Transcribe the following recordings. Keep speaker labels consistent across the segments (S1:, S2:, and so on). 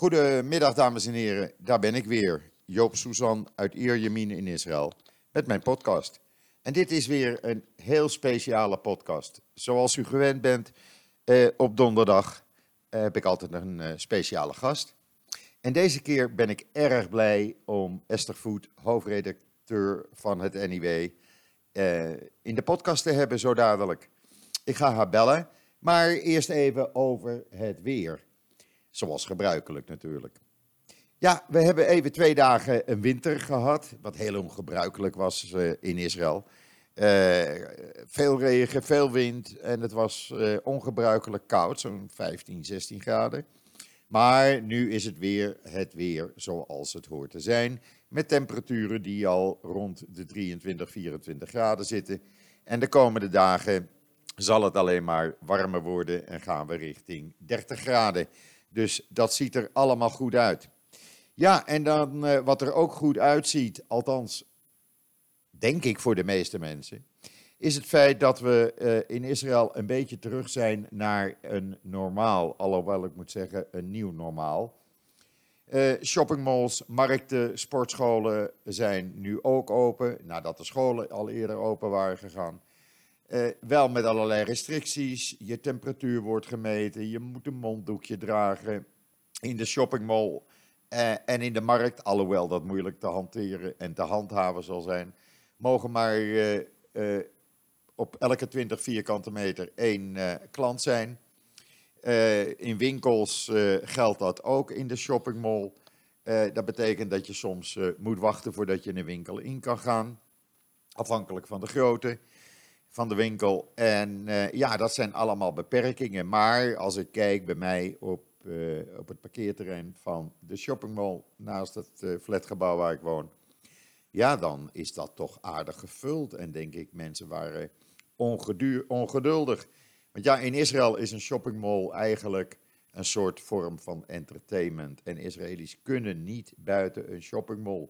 S1: Goedemiddag, dames en heren. Daar ben ik weer. Joop Suzan uit Ierjemien in Israël. Met mijn podcast. En dit is weer een heel speciale podcast. Zoals u gewend bent, eh, op donderdag eh, heb ik altijd een eh, speciale gast. En deze keer ben ik erg blij om Esther Voet, hoofdredacteur van het NIW, eh, in de podcast te hebben zo dadelijk. Ik ga haar bellen, maar eerst even over het weer. Zoals gebruikelijk natuurlijk. Ja, we hebben even twee dagen een winter gehad, wat heel ongebruikelijk was uh, in Israël. Uh, veel regen, veel wind en het was uh, ongebruikelijk koud, zo'n 15, 16 graden. Maar nu is het weer het weer zoals het hoort te zijn, met temperaturen die al rond de 23, 24 graden zitten. En de komende dagen zal het alleen maar warmer worden en gaan we richting 30 graden. Dus dat ziet er allemaal goed uit. Ja, en dan uh, wat er ook goed uitziet, althans denk ik voor de meeste mensen, is het feit dat we uh, in Israël een beetje terug zijn naar een normaal, alhoewel ik moet zeggen een nieuw normaal. Uh, shoppingmalls, markten, sportscholen zijn nu ook open, nadat de scholen al eerder open waren gegaan. Uh, wel met allerlei restricties. Je temperatuur wordt gemeten. Je moet een monddoekje dragen. In de shoppingmall uh, en in de markt, alhoewel dat moeilijk te hanteren en te handhaven zal zijn, mogen maar uh, op elke 20 vierkante meter één klant zijn. in winkels geldt dat ook in de shoppingmall. dat betekent dat je soms moet wachten voordat je in een winkel in kan gaan, afhankelijk van de grootte van de winkel. En uh, ja, dat zijn allemaal beperkingen. Maar als ik kijk bij mij op, uh, op het parkeerterrein van de shoppingmall naast het uh, flatgebouw waar ik woon. Ja, dan is dat toch aardig gevuld. En denk ik, mensen waren ongeduldig. Want ja, in Israël is een shoppingmall eigenlijk een soort vorm van entertainment. En Israëli's kunnen niet buiten een shoppingmall.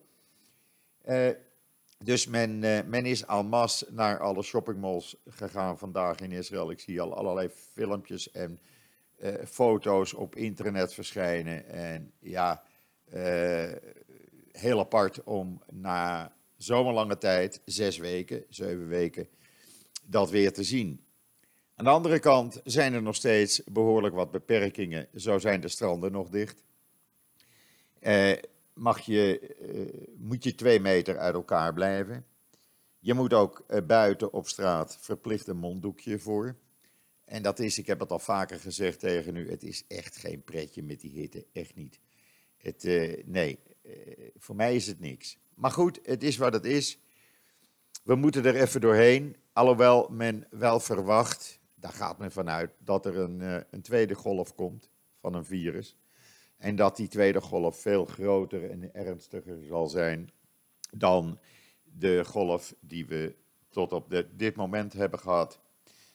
S1: Dus men, uh, men is en masse naar alle shoppingmalls gegaan vandaag in Israël. Ik zie al allerlei filmpjes en uh, foto's op internet verschijnen. En ja, uh, heel apart om na zo'n lange tijd, zes weken, zeven weken, dat weer te zien. Aan de andere kant zijn er nog steeds behoorlijk wat beperkingen. Zo zijn de stranden nog dicht mag je, uh, moet je twee meter uit elkaar blijven. Je moet ook uh, buiten op straat verplicht een monddoekje voor. En dat is, ik heb het al vaker gezegd tegen u, het is echt geen pretje met die hitte, echt niet. Het, uh, nee, voor mij is het niks. Maar goed, het is wat het is. We moeten er even doorheen, alhoewel men wel verwacht, daar gaat men vanuit, dat er een, een tweede golf komt van een virus. En dat die tweede golf veel groter en ernstiger zal zijn dan de golf die we tot op dit moment hebben gehad.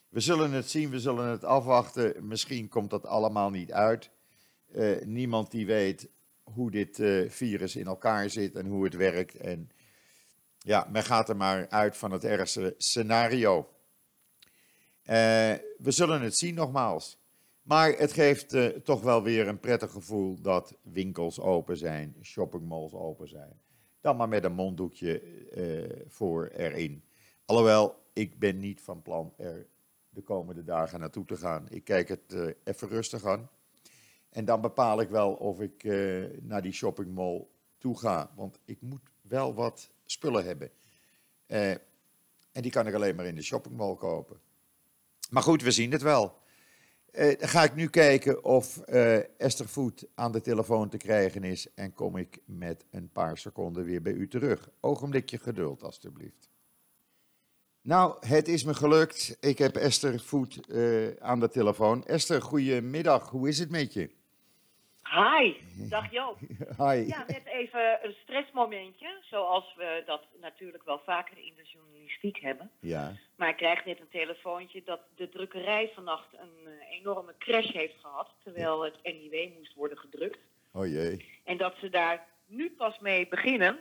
S1: We zullen het zien, we zullen het afwachten. Misschien komt dat allemaal niet uit. Uh, niemand die weet hoe dit uh, virus in elkaar zit en hoe het werkt. En ja, men gaat er maar uit van het ergste scenario. Uh, we zullen het zien nogmaals. Maar het geeft uh, toch wel weer een prettig gevoel dat winkels open zijn, shoppingmalls open zijn. Dan maar met een monddoekje uh, voor erin. Alhoewel, ik ben niet van plan er de komende dagen naartoe te gaan. Ik kijk het uh, even rustig aan. En dan bepaal ik wel of ik naar die shoppingmall toe ga. Want ik moet wel wat spullen hebben. en die kan ik alleen maar in de shoppingmall kopen. Maar goed, we zien het wel. Dan ga ik nu kijken of uh, Esther Voet aan de telefoon te krijgen is en kom ik met een paar seconden weer bij u terug. Ogenblikje geduld, alstublieft. Nou, het is me gelukt. Ik heb Esther Voet uh, aan de telefoon. Esther, goedemiddag. Hoe is het met je?
S2: Hi, dag Joop.
S1: Hi.
S2: Ja, net even een stressmomentje, zoals we dat natuurlijk wel vaker in de journalistiek hebben.
S1: Ja.
S2: Maar ik krijg net een telefoontje dat de drukkerij vannacht een uh, enorme crash heeft gehad, terwijl het NIW moest worden gedrukt.
S1: Oh jee.
S2: En dat ze daar nu pas mee beginnen.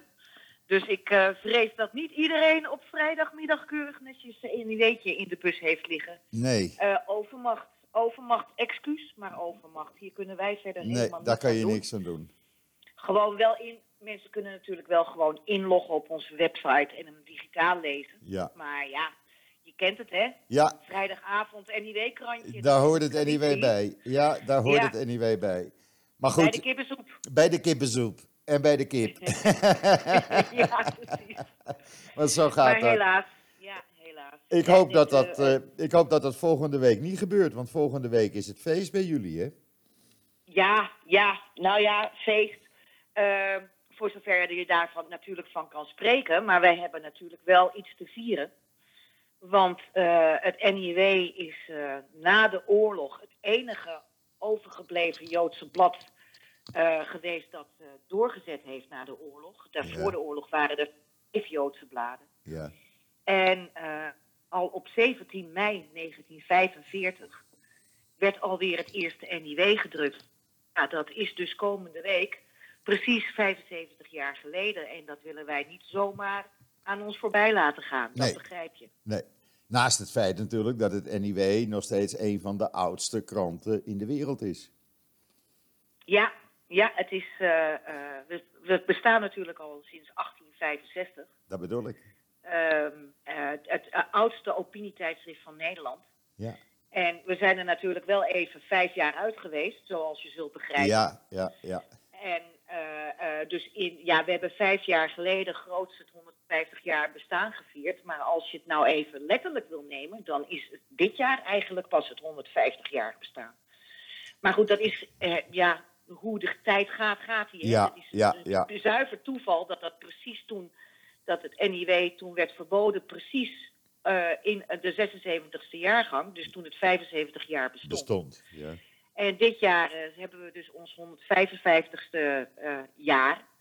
S2: Dus ik uh, vrees dat niet iedereen op vrijdagmiddag keurig netjes zijn NIW'tje in de bus heeft liggen.
S1: Nee.
S2: Uh, overmacht overmacht, excuus, maar overmacht. Hier kunnen wij verder
S1: Nee,
S2: helemaal
S1: daar kan je
S2: doen.
S1: niks aan doen.
S2: Gewoon wel in. Mensen kunnen natuurlijk wel gewoon inloggen op onze website en hem digitaal lezen.
S1: Ja,
S2: Maar ja, je kent het hè?
S1: ja
S2: Vrijdagavond NIW-krantje.
S1: daar hoort het NIW bij. Ja, daar hoort
S2: Ja.
S1: het NIW bij. Maar
S2: Bij de
S1: goed,
S2: kippensoep.
S1: bij de kippensoep en bij de kip.
S2: ja, precies.
S1: Want zo gaat
S2: Maar
S1: dat.
S2: helaas.
S1: Ik hoop, dat dat,
S2: eh,
S1: eh, ik hoop dat dat volgende week niet gebeurt, want volgende week is het feest bij jullie, hè?
S2: Ja, ja, nou ja, feest. Eh, voor zover je daarvan natuurlijk van kan spreken. Maar wij hebben natuurlijk wel iets te vieren. Want het NIW is na de oorlog het enige overgebleven Joodse blad geweest dat doorgezet heeft na de oorlog. Daarvoor
S1: Ja.
S2: de oorlog waren er vijf Joodse bladen.
S1: Ja.
S2: En al op 17 mei 1945 werd alweer het eerste NIW gedrukt. Ja, dat is dus komende week precies 75 jaar geleden. En dat willen wij niet zomaar aan ons voorbij laten gaan.
S1: Nee.
S2: Dat begrijp je.
S1: Nee. Naast het feit natuurlijk dat het NIW nog steeds een van de oudste kranten in de wereld is.
S2: Ja, ja het is, eh, eh, we, we bestaan natuurlijk al sinds 1865.
S1: Dat bedoel ik.
S2: Ehm, eh, het eh, oudste opinietijdschrift van Nederland.
S1: Ja,
S2: En we zijn er natuurlijk wel even vijf jaar uit geweest, zoals je zult begrijpen.
S1: ja, ja. ja.
S2: En eh, dus in, ja, we hebben vijf jaar geleden groots het 150 jaar bestaan gevierd. Maar als je het nou even letterlijk wil nemen, dan is het dit jaar eigenlijk pas het 150 jaar bestaan. Maar goed, dat is ja, hoe de tijd gaat, gaat hier.
S1: Ja,
S2: Het is
S1: ja, ja.
S2: zuiver toeval dat dat precies toen, dat het NIW toen werd verboden, precies eh, in de 76e jaargang. Dus toen het 75 jaar bestond.
S1: Bestond. Ja.
S2: En dit jaar eh, hebben we dus ons 155ste eh, jaar.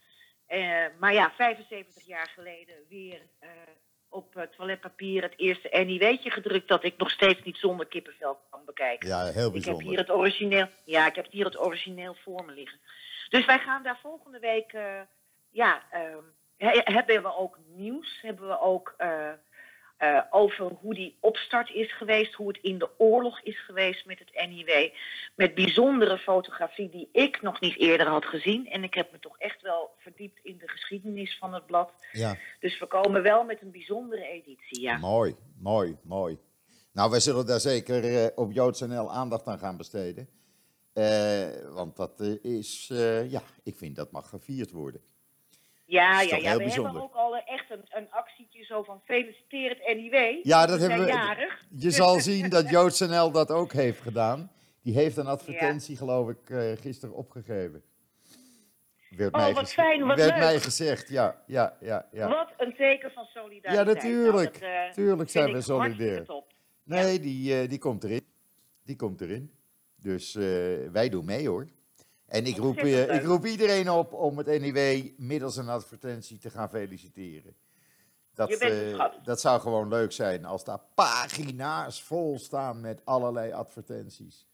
S2: Maar ja, 75 jaar geleden weer op toiletpapier het eerste NIW'tje gedrukt dat ik nog steeds niet zonder kippenvel kan bekijken.
S1: ja, heel
S2: ik heb hier
S1: bijzonder.
S2: het origineel. Ja, ik heb hier het origineel voor me liggen. Dus wij gaan daar volgende week. ja, ehm, he- hebben we ook nieuws? Hebben we ook eh, eh, over hoe die opstart is geweest, hoe het in de oorlog is geweest met het NIW. Met bijzondere fotografie die ik nog niet eerder had gezien. En ik heb me toch echt wel verdiept in de geschiedenis van het blad.
S1: Ja,
S2: Dus we komen wel met een bijzondere editie, ja.
S1: mooi, mooi, mooi. Nou, wij zullen daar zeker eh, op JoodsNL aandacht aan gaan besteden. Want dat is, ja, ik vind dat mag gevierd worden.
S2: Ja, ja, ja. We
S1: bijzonder.
S2: hebben ook al eh, echt een, een actietje zo van feliciteer het NIW.
S1: Ja, dat hebben we.
S2: jarig.
S1: Je zal zien dat JoodsNL dat ook heeft gedaan. Die heeft een advertentie, geloof ik, eh, gisteren opgegeven. Werd
S2: Oh,
S1: mij
S2: wat fijn, wat
S1: werd
S2: leuk.
S1: mij gezegd, ja, ja, ja, ja.
S2: Wat een teken van solidariteit.
S1: Ja, natuurlijk.
S2: Nou, dat, eh,
S1: Tuurlijk zijn we solidair. Nee, die, die komt erin. Die komt erin. Dus wij doen mee hoor. En ik roep, ik roep iedereen op om het NIW middels een advertentie te gaan feliciteren. Dat, eh, dat zou gewoon leuk zijn als daar pagina's vol staan met allerlei advertenties.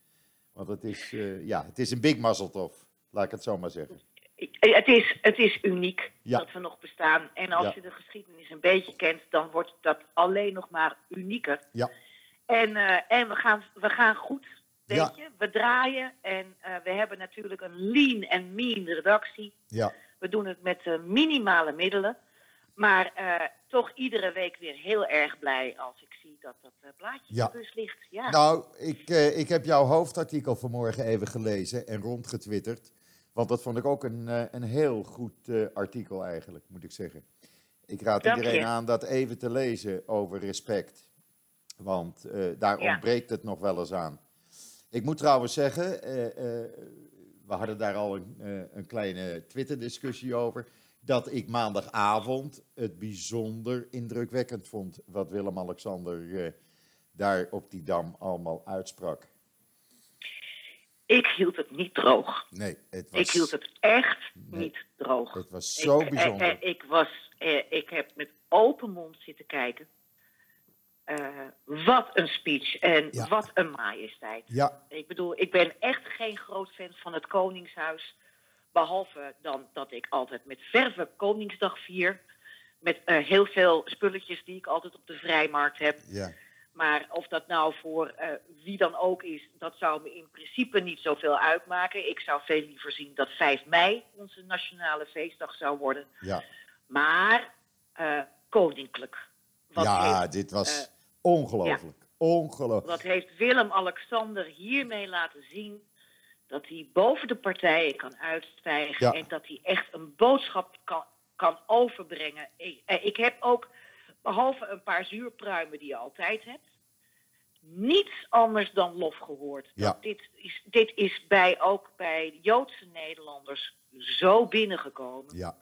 S1: Want het is, eh, ja, het is een big mazzeltof, laat ik het zo maar zeggen.
S2: Het is, het is uniek
S1: Ja.
S2: dat we nog bestaan. En als
S1: Ja.
S2: je de geschiedenis een beetje kent, dan wordt dat alleen nog maar unieker.
S1: Ja.
S2: En, eh, en we, gaan, we gaan goed, weet
S1: Ja.
S2: je. We draaien en eh, we hebben natuurlijk een lean en mean redactie.
S1: Ja,
S2: We doen het met eh, minimale middelen. Maar eh, toch iedere week weer heel erg blij als ik zie dat dat blaadje
S1: Ja.
S2: in de bus ligt. Ja.
S1: Nou, ik, ik heb jouw hoofdartikel vanmorgen even gelezen en rondgetwitterd. Want dat vond ik ook een, een heel goed artikel eigenlijk, moet ik zeggen. Ik raad
S2: Dank
S1: iedereen
S2: je.
S1: aan dat even te lezen over respect. Want daar
S2: Ja.
S1: ontbreekt het nog wel eens aan. Ik moet trouwens zeggen, eh, eh, we hadden daar al een, eh, een kleine Twitter-discussie over. Dat ik maandagavond het bijzonder indrukwekkend vond wat Willem-Alexander daar op die dam allemaal uitsprak.
S2: Ik hield het niet droog.
S1: Nee, het was,
S2: Ik hield het echt
S1: Nee.
S2: niet droog.
S1: het was zo
S2: ik,
S1: bijzonder.
S2: ik, was, eh, ik heb met open mond zitten kijken. Eh, wat een speech en
S1: Ja.
S2: wat een majesteit.
S1: Ja,
S2: Ik bedoel, ik ben echt geen groot fan van het Koningshuis. Behalve dan dat ik altijd met verve Koningsdag vier. Met eh, heel veel spulletjes die ik altijd op de vrijmarkt heb.
S1: ja,
S2: Maar of dat nou voor eh, wie dan ook is, dat zou me in principe niet zoveel uitmaken. Ik zou veel liever zien dat 5 mei onze nationale feestdag zou worden.
S1: Ja,
S2: Maar koninklijk. Wat,
S1: ja
S2: heeft,
S1: dit was ongelooflijk. Ongelooflijk.
S2: wat heeft Willem-Alexander hiermee laten zien? Dat hij boven de partijen kan uitstijgen
S1: Ja.
S2: en dat hij echt een boodschap kan, kan overbrengen. Ik, eh, ik heb ook, behalve een paar zuurpruimen die je altijd hebt, niets anders dan lof gehoord.
S1: Ja.
S2: Dat dit, is, dit is bij, ook bij Joodse Nederlanders zo binnengekomen.
S1: Ja.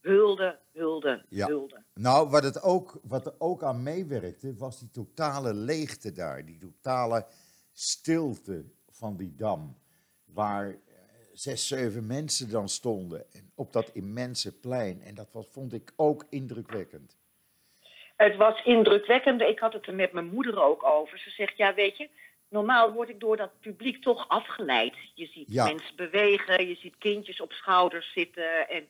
S2: Hulde, hulde,
S1: Ja.
S2: hulde.
S1: Nou, wat, het ook, wat er ook aan meewerkte, was die totale leegte daar. Die totale stilte van die dam. Waar eh, zes, zeven mensen dan stonden. En op dat immense plein. En dat was, vond ik ook indrukwekkend.
S2: Het was indrukwekkend. Ik had het er met mijn moeder ook over. Ze zegt, ja weet je, normaal word ik door dat publiek toch afgeleid. Je ziet
S1: Ja.
S2: mensen bewegen, je ziet kindjes op schouders zitten. En,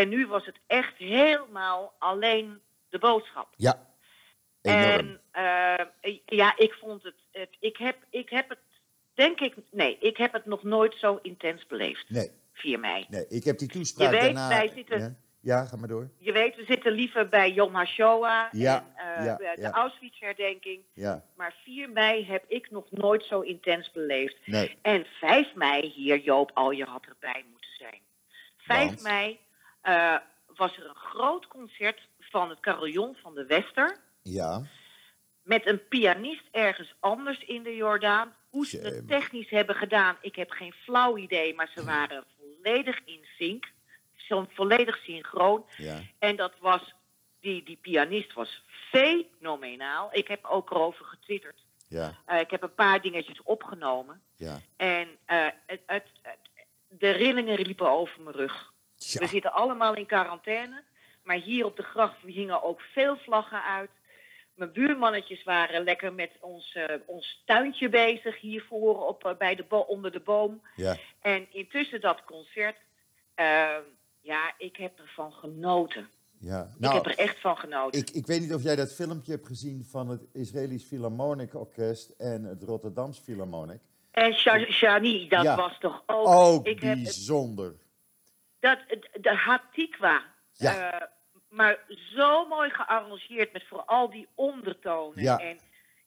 S2: en nu was het echt helemaal alleen de boodschap.
S1: Ja, enorm.
S2: En eh, ja, ik vond het, het ik, heb, ik heb het, denk ik, nee, ik heb het nog nooit zo intens beleefd.
S1: Nee,
S2: 4 mei.
S1: nee, ik heb die toespraak
S2: Je weet,
S1: daarna...
S2: wij zitten-
S1: Ja, ja, ga maar door.
S2: Je weet, we zitten liever bij Yom HaShoah
S1: Ja,
S2: en eh,
S1: ja,
S2: de
S1: ja.
S2: Auschwitz-herdenking.
S1: Ja,
S2: Maar 4 mei heb ik nog nooit zo intens beleefd.
S1: nee,
S2: En 5 mei, hier Joop Alje had erbij moeten zijn. 5
S1: Want?
S2: mei eh, was er een groot concert van het carillon van de Wester.
S1: ja,
S2: Met een pianist ergens anders in de Jordaan. Hoe ze het technisch hebben gedaan, ik heb geen flauw idee. Maar ze waren volledig in sync. Zo volledig synchroon.
S1: ja,
S2: En dat was, die, die pianist was fenomenaal. Ik heb ook erover getwitterd.
S1: ja,
S2: Eh, ik heb een paar dingetjes opgenomen.
S1: ja.
S2: En eh, het, het, het- de rillingen liepen over mijn rug. We zitten allemaal in quarantaine. Maar hier op de gracht hingen ook veel vlaggen uit. Mijn buurmannetjes waren lekker met ons, eh, ons tuintje bezig hiervoor op, eh, bij de onder de boom.
S1: ja.
S2: En intussen dat concert, eh, ja, ik heb ervan genoten.
S1: ja.
S2: ik
S1: Nou,
S2: heb er echt van genoten.
S1: Ik, ik weet niet of jij dat filmpje hebt gezien van het Israëlisch Philharmonic Orkest en het Rotterdams Philharmonic.
S2: En Sha- Shani, dat
S1: Ja.
S2: was toch ook...
S1: Ook
S2: ik heb het-
S1: bijzonder.
S2: Dat, de Hatikwa.
S1: Ja.
S2: eh, maar zo mooi gearrangeerd met vooral die ondertonen.
S1: Ja.
S2: En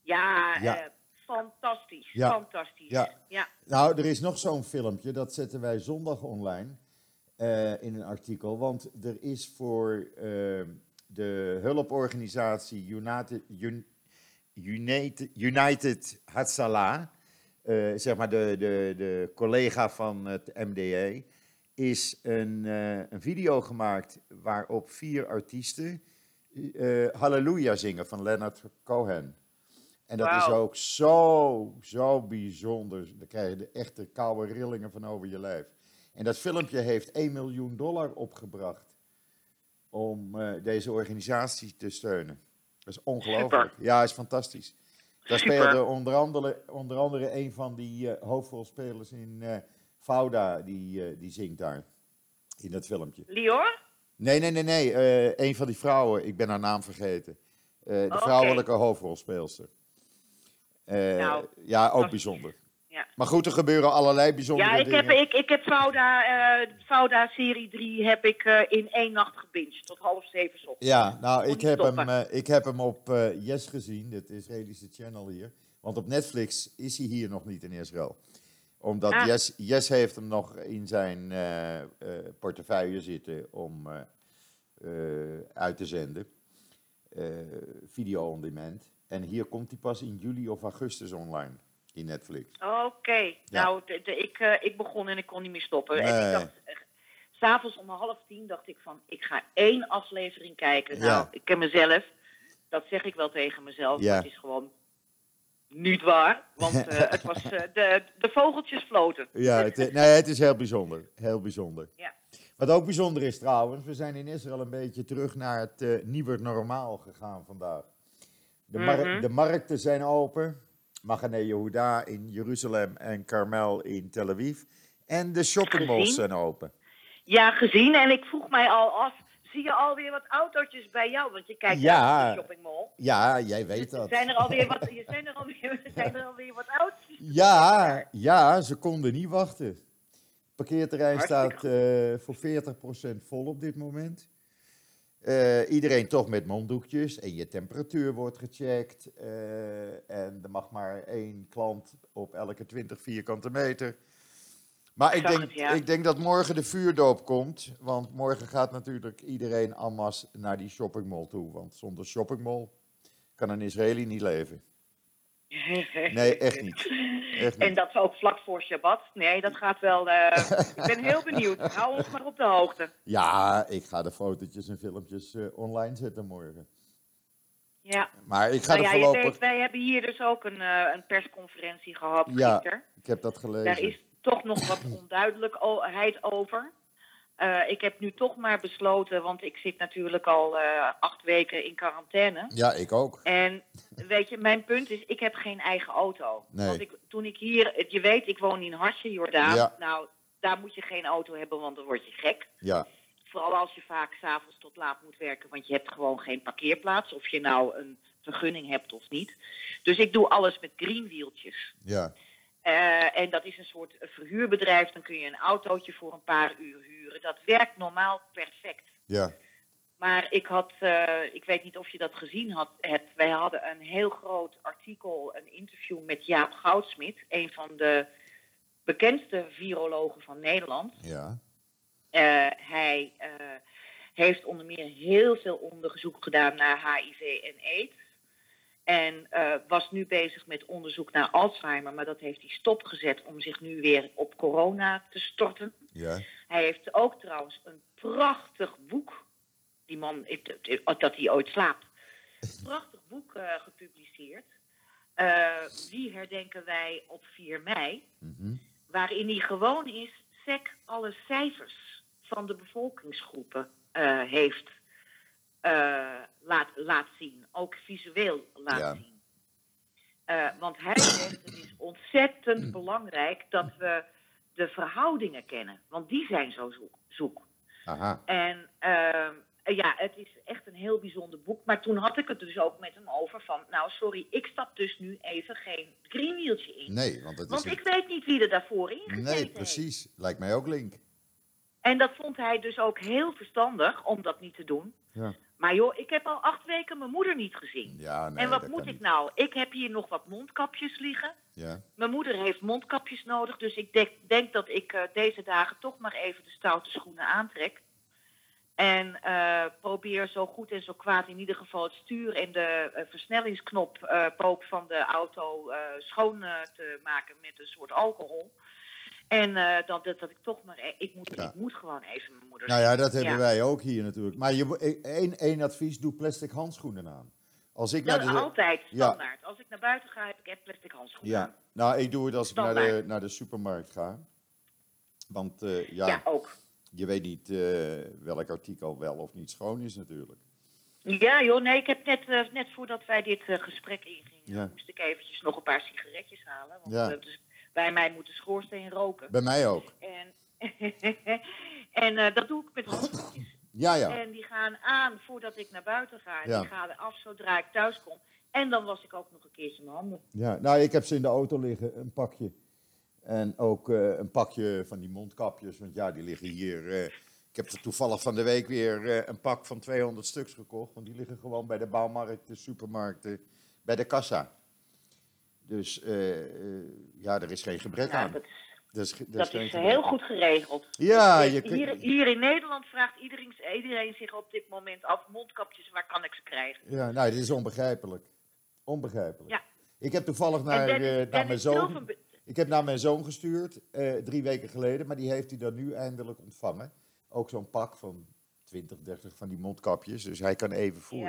S2: ja,
S1: Ja.
S2: eh, fantastisch.
S1: Ja.
S2: Fantastisch.
S1: Ja.
S2: ja.
S1: Nou, er is nog zo'n filmpje, dat zetten wij zondag online eh, in een artikel. Want er is voor de hulporganisatie United, Un- United, United Hatzalah, zeg maar de, de, de collega van het MDA, is een, eh, een video gemaakt waarop vier artiesten eh Halleluja zingen van Leonard Cohen. En dat is ook zo, zo bijzonder. Dan krijg je de echte koude rillingen van over je lijf. En dat filmpje heeft 1 miljoen dollar opgebracht om eh, deze organisatie te steunen. Dat is ongelooflijk.
S2: Super.
S1: Ja, is fantastisch. Daar
S2: Super.
S1: speelde onder andere, onder andere een van die hoofdrolspelers in Fauda, die, eh, die zingt daar in dat filmpje.
S2: Lior?
S1: Nee, nee, nee, nee. eh, een van die vrouwen, ik ben haar naam vergeten. Eh, de
S2: Oké.
S1: vrouwelijke hoofdrolspeelster.
S2: Nou,
S1: ja, ook bijzonder.
S2: Ja.
S1: Maar goed, er gebeuren allerlei bijzondere
S2: Ja, ik
S1: dingen.
S2: heb, ik, ik heb Fauda, eh, Fauda serie 3 heb ik in één nacht gebinged. Tot half zeven ochtends.
S1: Ja, nou, ik heb, hem,
S2: stoppen.
S1: ik heb hem op Yes gezien, het Israëlische channel hier. Want op Netflix is hij hier nog niet in Israël. Omdat
S2: Ah.
S1: yes heeft hem nog in zijn eh, eh, portefeuille zitten om eh, uit te zenden. Video on demand. En hier komt hij pas in juli of augustus online in Netflix.
S2: Oké,
S1: Ja.
S2: nou, de, de- ik, ik begon en ik kon niet meer stoppen. En ik dacht, s'avonds om half tien dacht ik van, ik ga één aflevering kijken.
S1: Ja.
S2: Nou, ik ken mezelf, dat zeg ik wel tegen mezelf,
S1: Ja.
S2: maar het is gewoon niet waar. Want eh, het was, eh, de, de vogeltjes floten.
S1: Ja, het, nee, het is heel bijzonder. Heel bijzonder.
S2: Ja.
S1: Wat ook bijzonder is trouwens, we zijn in Israël een beetje terug naar het eh, nieuwe normaal gegaan vandaag. De, mar-
S2: Mhm.
S1: de markten zijn open. Magane Yehuda in Jeruzalem en Carmel in Tel Aviv. En de shoppingmalls zijn open.
S2: Ja, gezien. En ik vroeg mij al af, zie je alweer wat autootjes bij jou? Want je kijkt
S1: Ja.
S2: naar de shoppingmall.
S1: Ja, jij weet dat.
S2: Zijn er alweer wat, zijn er alweer, zijn er alweer wat autootjes?
S1: Ja, ja, ze konden niet wachten. Het parkeerterrein
S2: Hartstikke
S1: staat eh, voor 40% vol op dit moment. Eh, iedereen toch met monddoekjes en je temperatuur wordt gecheckt. eh, en er mag maar één klant op elke 20 vierkante meter. Maar ik denk,
S2: het, ja.
S1: ik denk dat morgen de vuurdoop komt. Want morgen gaat natuurlijk iedereen en masse naar die shoppingmall toe. Want zonder shoppingmall kan een Israëli niet leven. Nee, echt niet. Echt
S2: En dat ook vlak voor Shabbat. Nee, dat gaat wel. eh, ik ben heel benieuwd. Hou ons maar op de hoogte.
S1: Ja, ik ga de fotootjes en filmpjes eh, online zetten morgen.
S2: Ja.
S1: Maar ik ga
S2: Nou
S1: er
S2: ja, je
S1: voorlopig...
S2: weet, wij hebben hier dus ook een, eh, een persconferentie gehad
S1: Ja.
S2: gisteren.
S1: Ik heb dat gelezen.
S2: Daar is toch nog wat onduidelijkheid over. Eh, ik heb nu toch maar besloten, want ik zit natuurlijk al eh, acht weken in quarantaine.
S1: Ja, ik ook.
S2: En weet je, mijn punt is, ik heb geen eigen auto.
S1: Nee.
S2: Want ik, toen ik hier, je weet, ik woon in Harsje, Jordaan.
S1: Ja.
S2: Nou, daar moet je geen auto hebben, want dan word je gek.
S1: Ja,
S2: Vooral als je vaak s'avonds tot laat moet werken, want je hebt gewoon geen parkeerplaats. Of je nou een vergunning hebt of niet. Dus ik doe alles met greenwieltjes.
S1: ja,
S2: Eh, en dat is een soort verhuurbedrijf. Dan kun je een autootje voor een paar uur huren. Dat werkt normaal perfect.
S1: ja.
S2: Maar ik had, eh, ik weet niet of je dat gezien had, hebt. Wij hadden een heel groot artikel, een interview met Jaap Goudsmit, een van de bekendste virologen van Nederland.
S1: ja.
S2: Eh, hij heeft onder meer heel veel onderzoek gedaan naar HIV en AIDS. En eh, was nu bezig met onderzoek naar Alzheimer, maar dat heeft hij stopgezet om zich nu weer op corona te storten.
S1: ja.
S2: Hij heeft ook trouwens een prachtig boek. Die man, ik- dat hij ooit slaapt. Een prachtig boek eh, gepubliceerd. Eh, die herdenken wij op 4 mei.
S1: Mhm.
S2: Waarin hij gewoon is, sec alle cijfers van de bevolkingsgroepen eh, heeft eh, laat, laat zien. Ook visueel laat
S1: Ja.
S2: zien. Eh, want hij zegt, het is ontzettend belangrijk dat we de verhoudingen kennen. Want die zijn zo zoek. zoek.
S1: Aha.
S2: En ehm, ja, het is echt een heel bijzonder boek. Maar toen had ik het dus ook met hem over van... Nou, sorry, ik stap dus nu even geen greenwieltje in.
S1: Nee, want het.
S2: Want ik weet niet wie er daarvoor ingezeten
S1: Nee,
S2: heeft.
S1: precies. Lijkt mij ook link.
S2: En dat vond hij dus ook heel verstandig om dat niet te doen.
S1: Ja.
S2: Maar joh, ik heb al acht weken mijn moeder niet gezien.
S1: Ja, nee,
S2: en wat moet ik
S1: niet.
S2: nou? Ik heb hier nog wat mondkapjes liggen.
S1: Ja,
S2: Mijn moeder heeft mondkapjes nodig, dus ik denk, denk dat ik eh, deze dagen toch maar even de stoute schoenen aantrek. En eh, probeer zo goed en zo kwaad in ieder geval het stuur en de eh, versnellingsknop van de auto schoon te maken met een soort alcohol. En eh, dat, dat, dat ik toch maar, e- ik moet,
S1: Ja.
S2: ik moet gewoon even mijn moeder
S1: nou ja, dat hebben
S2: Ja.
S1: wij ook hier natuurlijk. Maar je, één, één advies, doe plastic handschoenen aan. Als ik
S2: Dat
S1: naar
S2: is
S1: de,
S2: altijd
S1: Ja.
S2: standaard. Als ik naar buiten ga, heb ik echt plastic handschoenen aan.
S1: ja, nou, ik doe het als ik naar de, naar de supermarkt ga. Want eh, ja,
S2: Ja, ook.
S1: je weet niet eh, welk artikel wel of niet schoon is natuurlijk.
S2: Ja, joh, nee, ik heb net, eh, net voordat wij dit eh, gesprek ingingen,
S1: Ja.
S2: moest ik eventjes nog een paar sigaretjes halen. Want
S1: Ja.
S2: eh, dus bij mij moet de schoorsteen roken.
S1: Bij mij ook.
S2: En, en eh, dat doe ik met handschoentjes.
S1: Ja, ja.
S2: En die gaan aan voordat ik naar buiten ga. En
S1: Ja.
S2: die gaan af zodra ik thuis kom. En dan was ik ook nog een keertje mijn handen.
S1: Ja, nou, ik heb ze in de auto liggen, een pakje. En ook eh, een pakje van die mondkapjes, want ja, die liggen hier. eh, ik heb er toevallig van de week weer een pak van 200 stuks gekocht, want die liggen gewoon bij de bouwmarkt, de supermarkten, bij de kassa. Dus eh, eh, ja, er is geen gebrek
S2: Nou,
S1: aan.
S2: dat is, dat is heel goed geregeld.
S1: Ja,
S2: Dus
S1: je kunt-
S2: hier, hier in Nederland vraagt iedereen, iedereen zich op dit moment af: mondkapjes, waar kan ik ze krijgen?
S1: Ja, nou, dit is onbegrijpelijk. Onbegrijpelijk.
S2: Ja.
S1: Ik heb toevallig naar, eh, naar mijn zoon. Ik heb naar mijn zoon gestuurd, eh, drie weken geleden, maar die heeft hij dan nu eindelijk ontvangen. Ook zo'n pak van 20, 30 van die mondkapjes, dus hij kan even voeren.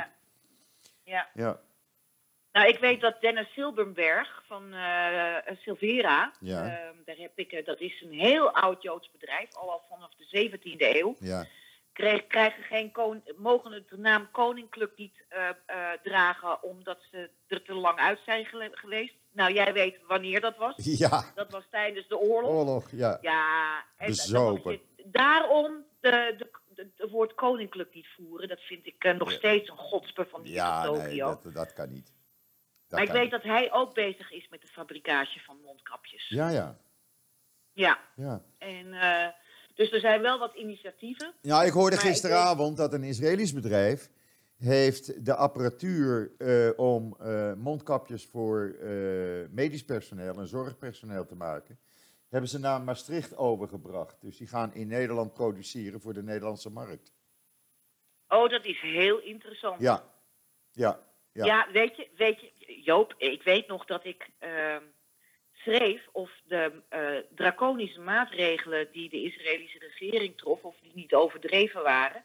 S2: Ja. ja.
S1: Ja,
S2: Nou, ik weet dat Dennis Silberberg van eh, Silvera,
S1: Ja.
S2: ehm, daar heb ik, eh, dat is een heel oud Joods bedrijf, al, al vanaf de 17e eeuw,
S1: ja,
S2: kreeg, krijgen geen kon, mogen het de naam koninklijk niet eh, dragen omdat ze er te lang uit zijn gele- geweest. Nou, jij weet wanneer dat was.
S1: ja.
S2: Dat was tijdens de oorlog.
S1: Oorlog, ja.
S2: Ja, en je- daarom de, de, het woord koninklijk niet voeren. Dat vind ik nog
S1: Ja.
S2: steeds een godspe van die
S1: Ja,
S2: Tokio.
S1: nee, dat, dat kan niet.
S2: Maar ik weet dat hij ook bezig is met de fabricage van mondkapjes.
S1: Ja, ja,
S2: Ja,
S1: ja.
S2: en eh, dus er zijn wel wat initiatieven.
S1: Ja, ik hoorde
S2: ik
S1: gisteravond dat een Israëlisch bedrijf heeft de apparatuur eh, om eh, mondkapjes voor medisch personeel en zorgpersoneel te maken, hebben ze naar Maastricht overgebracht. Dus die gaan in Nederland produceren voor de Nederlandse markt.
S2: Oh, dat is heel interessant.
S1: Ja, ja, ja.
S2: Ja, weet, je, weet je, Joop, ik weet nog dat ik ehm, schreef of de eh, draconische maatregelen die de Israëlische regering trof, of die niet overdreven waren.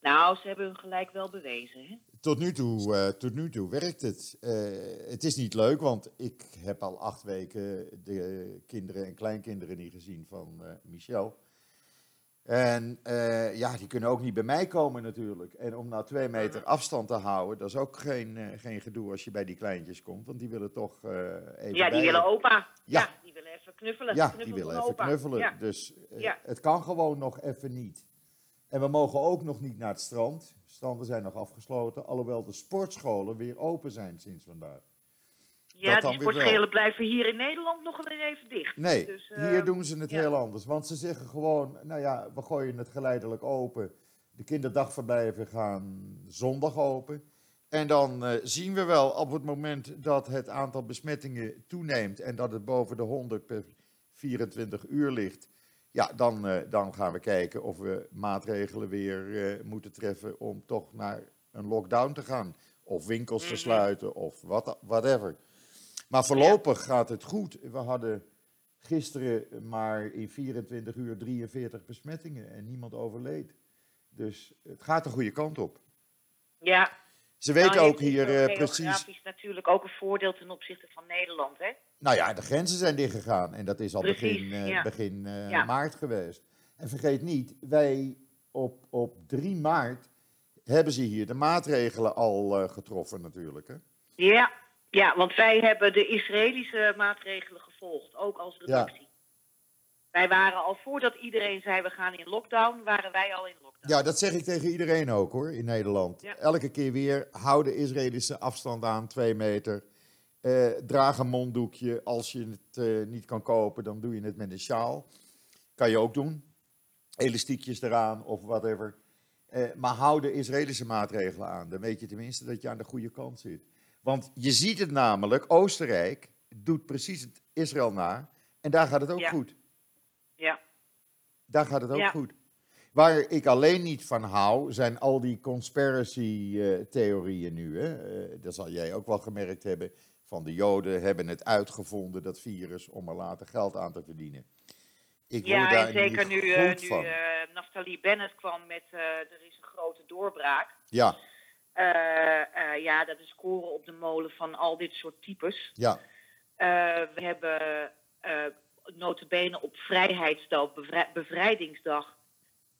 S2: Nou, ze hebben hun gelijk wel bewezen. Hè?
S1: Tot nu toe, eh, tot nu toe werkt het. Eh, het is niet leuk, want ik heb al acht weken de kinderen en kleinkinderen niet gezien van Michel. En eh, ja, die kunnen ook niet bij mij komen natuurlijk. En om nou twee meter afstand te houden, dat is ook geen, eh, geen gedoe als je bij die kleintjes komt. Want die willen toch eh, even
S2: Ja, die willen opa.
S1: Ja.
S2: Ja. die willen even knuffelen.
S1: Ja,
S2: Knuffel
S1: die willen even
S2: opa.
S1: knuffelen.
S2: Ja.
S1: Dus
S2: Ja.
S1: het kan gewoon nog even niet. En we mogen ook nog niet naar het strand. Stranden zijn nog afgesloten, alhoewel de sportscholen weer open zijn sinds vandaag.
S2: Ja, die
S1: wel.
S2: sportschelen blijven hier in Nederland nog weer even dicht.
S1: Nee,
S2: Dus, eh,
S1: hier doen ze het
S2: ja.
S1: heel anders. Want ze zeggen gewoon, nou ja, we gooien het geleidelijk open. De kinderdagverblijven gaan zondag open. En dan eh, zien we wel op het moment dat het aantal besmettingen toeneemt en dat het boven de 100 per 24 uur ligt. Ja, dan, eh, dan gaan we kijken of we maatregelen weer moeten treffen om toch naar een lockdown te gaan. Of winkels te
S2: Mhm.
S1: sluiten of wat, whatever. Maar voorlopig gaat het goed. We hadden gisteren maar in 24 uur 43 besmettingen en niemand overleed. Dus het gaat de goede kant op.
S2: Ja,
S1: Ze weten
S2: nou
S1: ook hier eh, precies.
S2: geografisch natuurlijk ook een voordeel ten opzichte van Nederland, hè?
S1: Nou ja, de grenzen zijn dichtgegaan en dat is al
S2: Precies,
S1: begin, eh,
S2: ja.
S1: begin
S2: Ja.
S1: maart geweest. En vergeet niet, wij op, op 3 maart hebben ze hier de maatregelen al getroffen natuurlijk. Hè?
S2: Ja, ja, want wij hebben de Israëlische maatregelen gevolgd, ook als redactie. Wij waren al voordat iedereen zei we gaan in lockdown, waren wij al in lockdown.
S1: Ja, dat zeg ik tegen iedereen ook hoor, in Nederland.
S2: Ja.
S1: Elke keer weer, hou de Israëlische afstand aan, twee meter. Eh, draag een monddoekje. Als je het eh, niet kan kopen, dan doe je het met een sjaal. Kan je ook doen. Elastiekjes eraan of whatever. Eh, maar hou de Israëlische maatregelen aan. Dan weet je tenminste dat je aan de goede kant zit. Want je ziet het namelijk, Oostenrijk doet precies het Israël na. En daar gaat het ook
S2: Ja.
S1: goed.
S2: Ja.
S1: Daar gaat het ook
S2: Ja.
S1: goed. Waar ik alleen niet van hou, zijn al die conspiracy-theorieën nu. Hè? Eh, dat zal jij ook wel gemerkt hebben. Van de Joden hebben het uitgevonden, dat virus, om er later geld aan te verdienen. Ik
S2: Ja,
S1: word daar
S2: en zeker nu, eh,
S1: goed
S2: nu eh, Naftali Bennett kwam met eh, er is een grote doorbraak.
S1: Ja,
S2: Eh, eh, ja, dat is koren op de molen van al dit soort types.
S1: ja,
S2: Eh, we hebben eh notabene op Vrijheidsdag, bevrij- Bevrijdingsdag,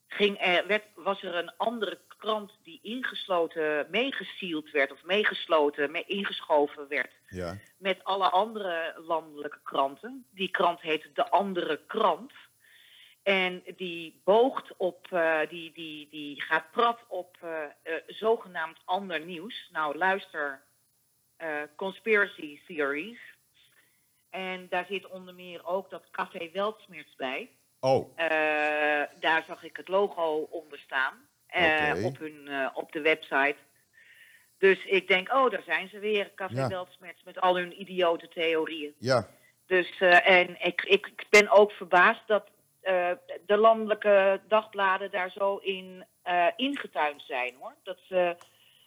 S2: ging er, werd, was er een andere krant die ingesloten, meegesield werd of meegesloten, mee, ingeschoven werd
S1: ja.
S2: met alle andere landelijke kranten. Die krant heet De Andere Krant. En die boogt op, eh, die, die, die gaat prat op eh, eh, zogenaamd ander nieuws. Nou, luister, conspiracy theories. En daar zit onder meer ook dat Café Weltsmerts bij.
S1: Oh,
S2: daar zag ik het logo onder staan. op, hun, op de website. Dus ik denk, oh, daar zijn ze weer. Café
S1: Ja.
S2: Weltsmerts met al hun idiote theorieën.
S1: ja,
S2: Dus, en ik, ik, ik ben ook verbaasd dat eh, de landelijke dagbladen daar zo in eh, ingetuind zijn hoor. Dat ze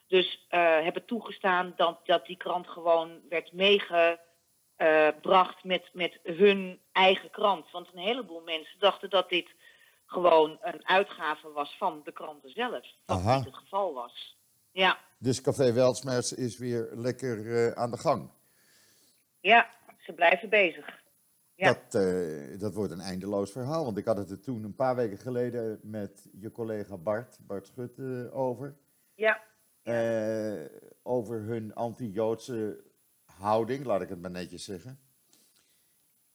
S2: dus eh, hebben toegestaan dat, dat die krant gewoon werd meegebracht met, met hun eigen krant. Want een heleboel mensen dachten dat dit gewoon een uitgave was van de kranten zelf. Wat niet het geval was. Ja,
S1: dus Café Weltsmerts is weer lekker aan de gang.
S2: ja ze blijven bezig. Ja.
S1: Dat, eh, dat wordt een eindeloos verhaal. Want ik had het er toen een paar weken geleden met je collega Bart, Bart Schut, eh, over.
S2: Ja,
S1: Eh, over hun anti-Joodse houding, laat ik het maar netjes zeggen.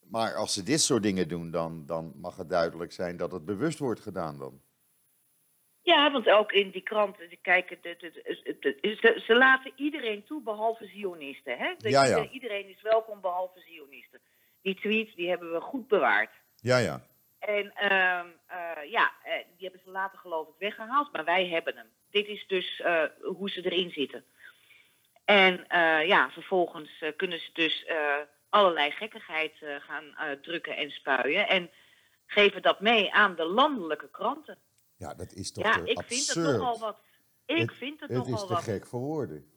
S1: Maar als ze dit soort dingen doen, dan, dan mag het duidelijk zijn dat het bewust wordt gedaan dan.
S2: Ja, want ook in die kranten, ze kijken, ze, ze laten iedereen toe behalve Zionisten. Hè?
S1: Ja, ja.
S2: Iedereen is welkom behalve Zionisten. Die tweets die hebben we goed bewaard.
S1: Ja, ja.
S2: En ehm, eh, ja, eh, die hebben ze later geloof ik weggehaald, maar wij hebben hem. Dit is dus eh, hoe ze erin zitten. En ja, vervolgens kunnen ze dus allerlei gekkigheid gaan drukken en spuien. En geven dat mee aan de landelijke kranten.
S1: Ja, dat is toch
S2: Ja, ik vind het nogal wat. Ik
S1: Het-
S2: vind het,
S1: Het
S2: nogal
S1: is te
S2: wat.
S1: gek voor woorden.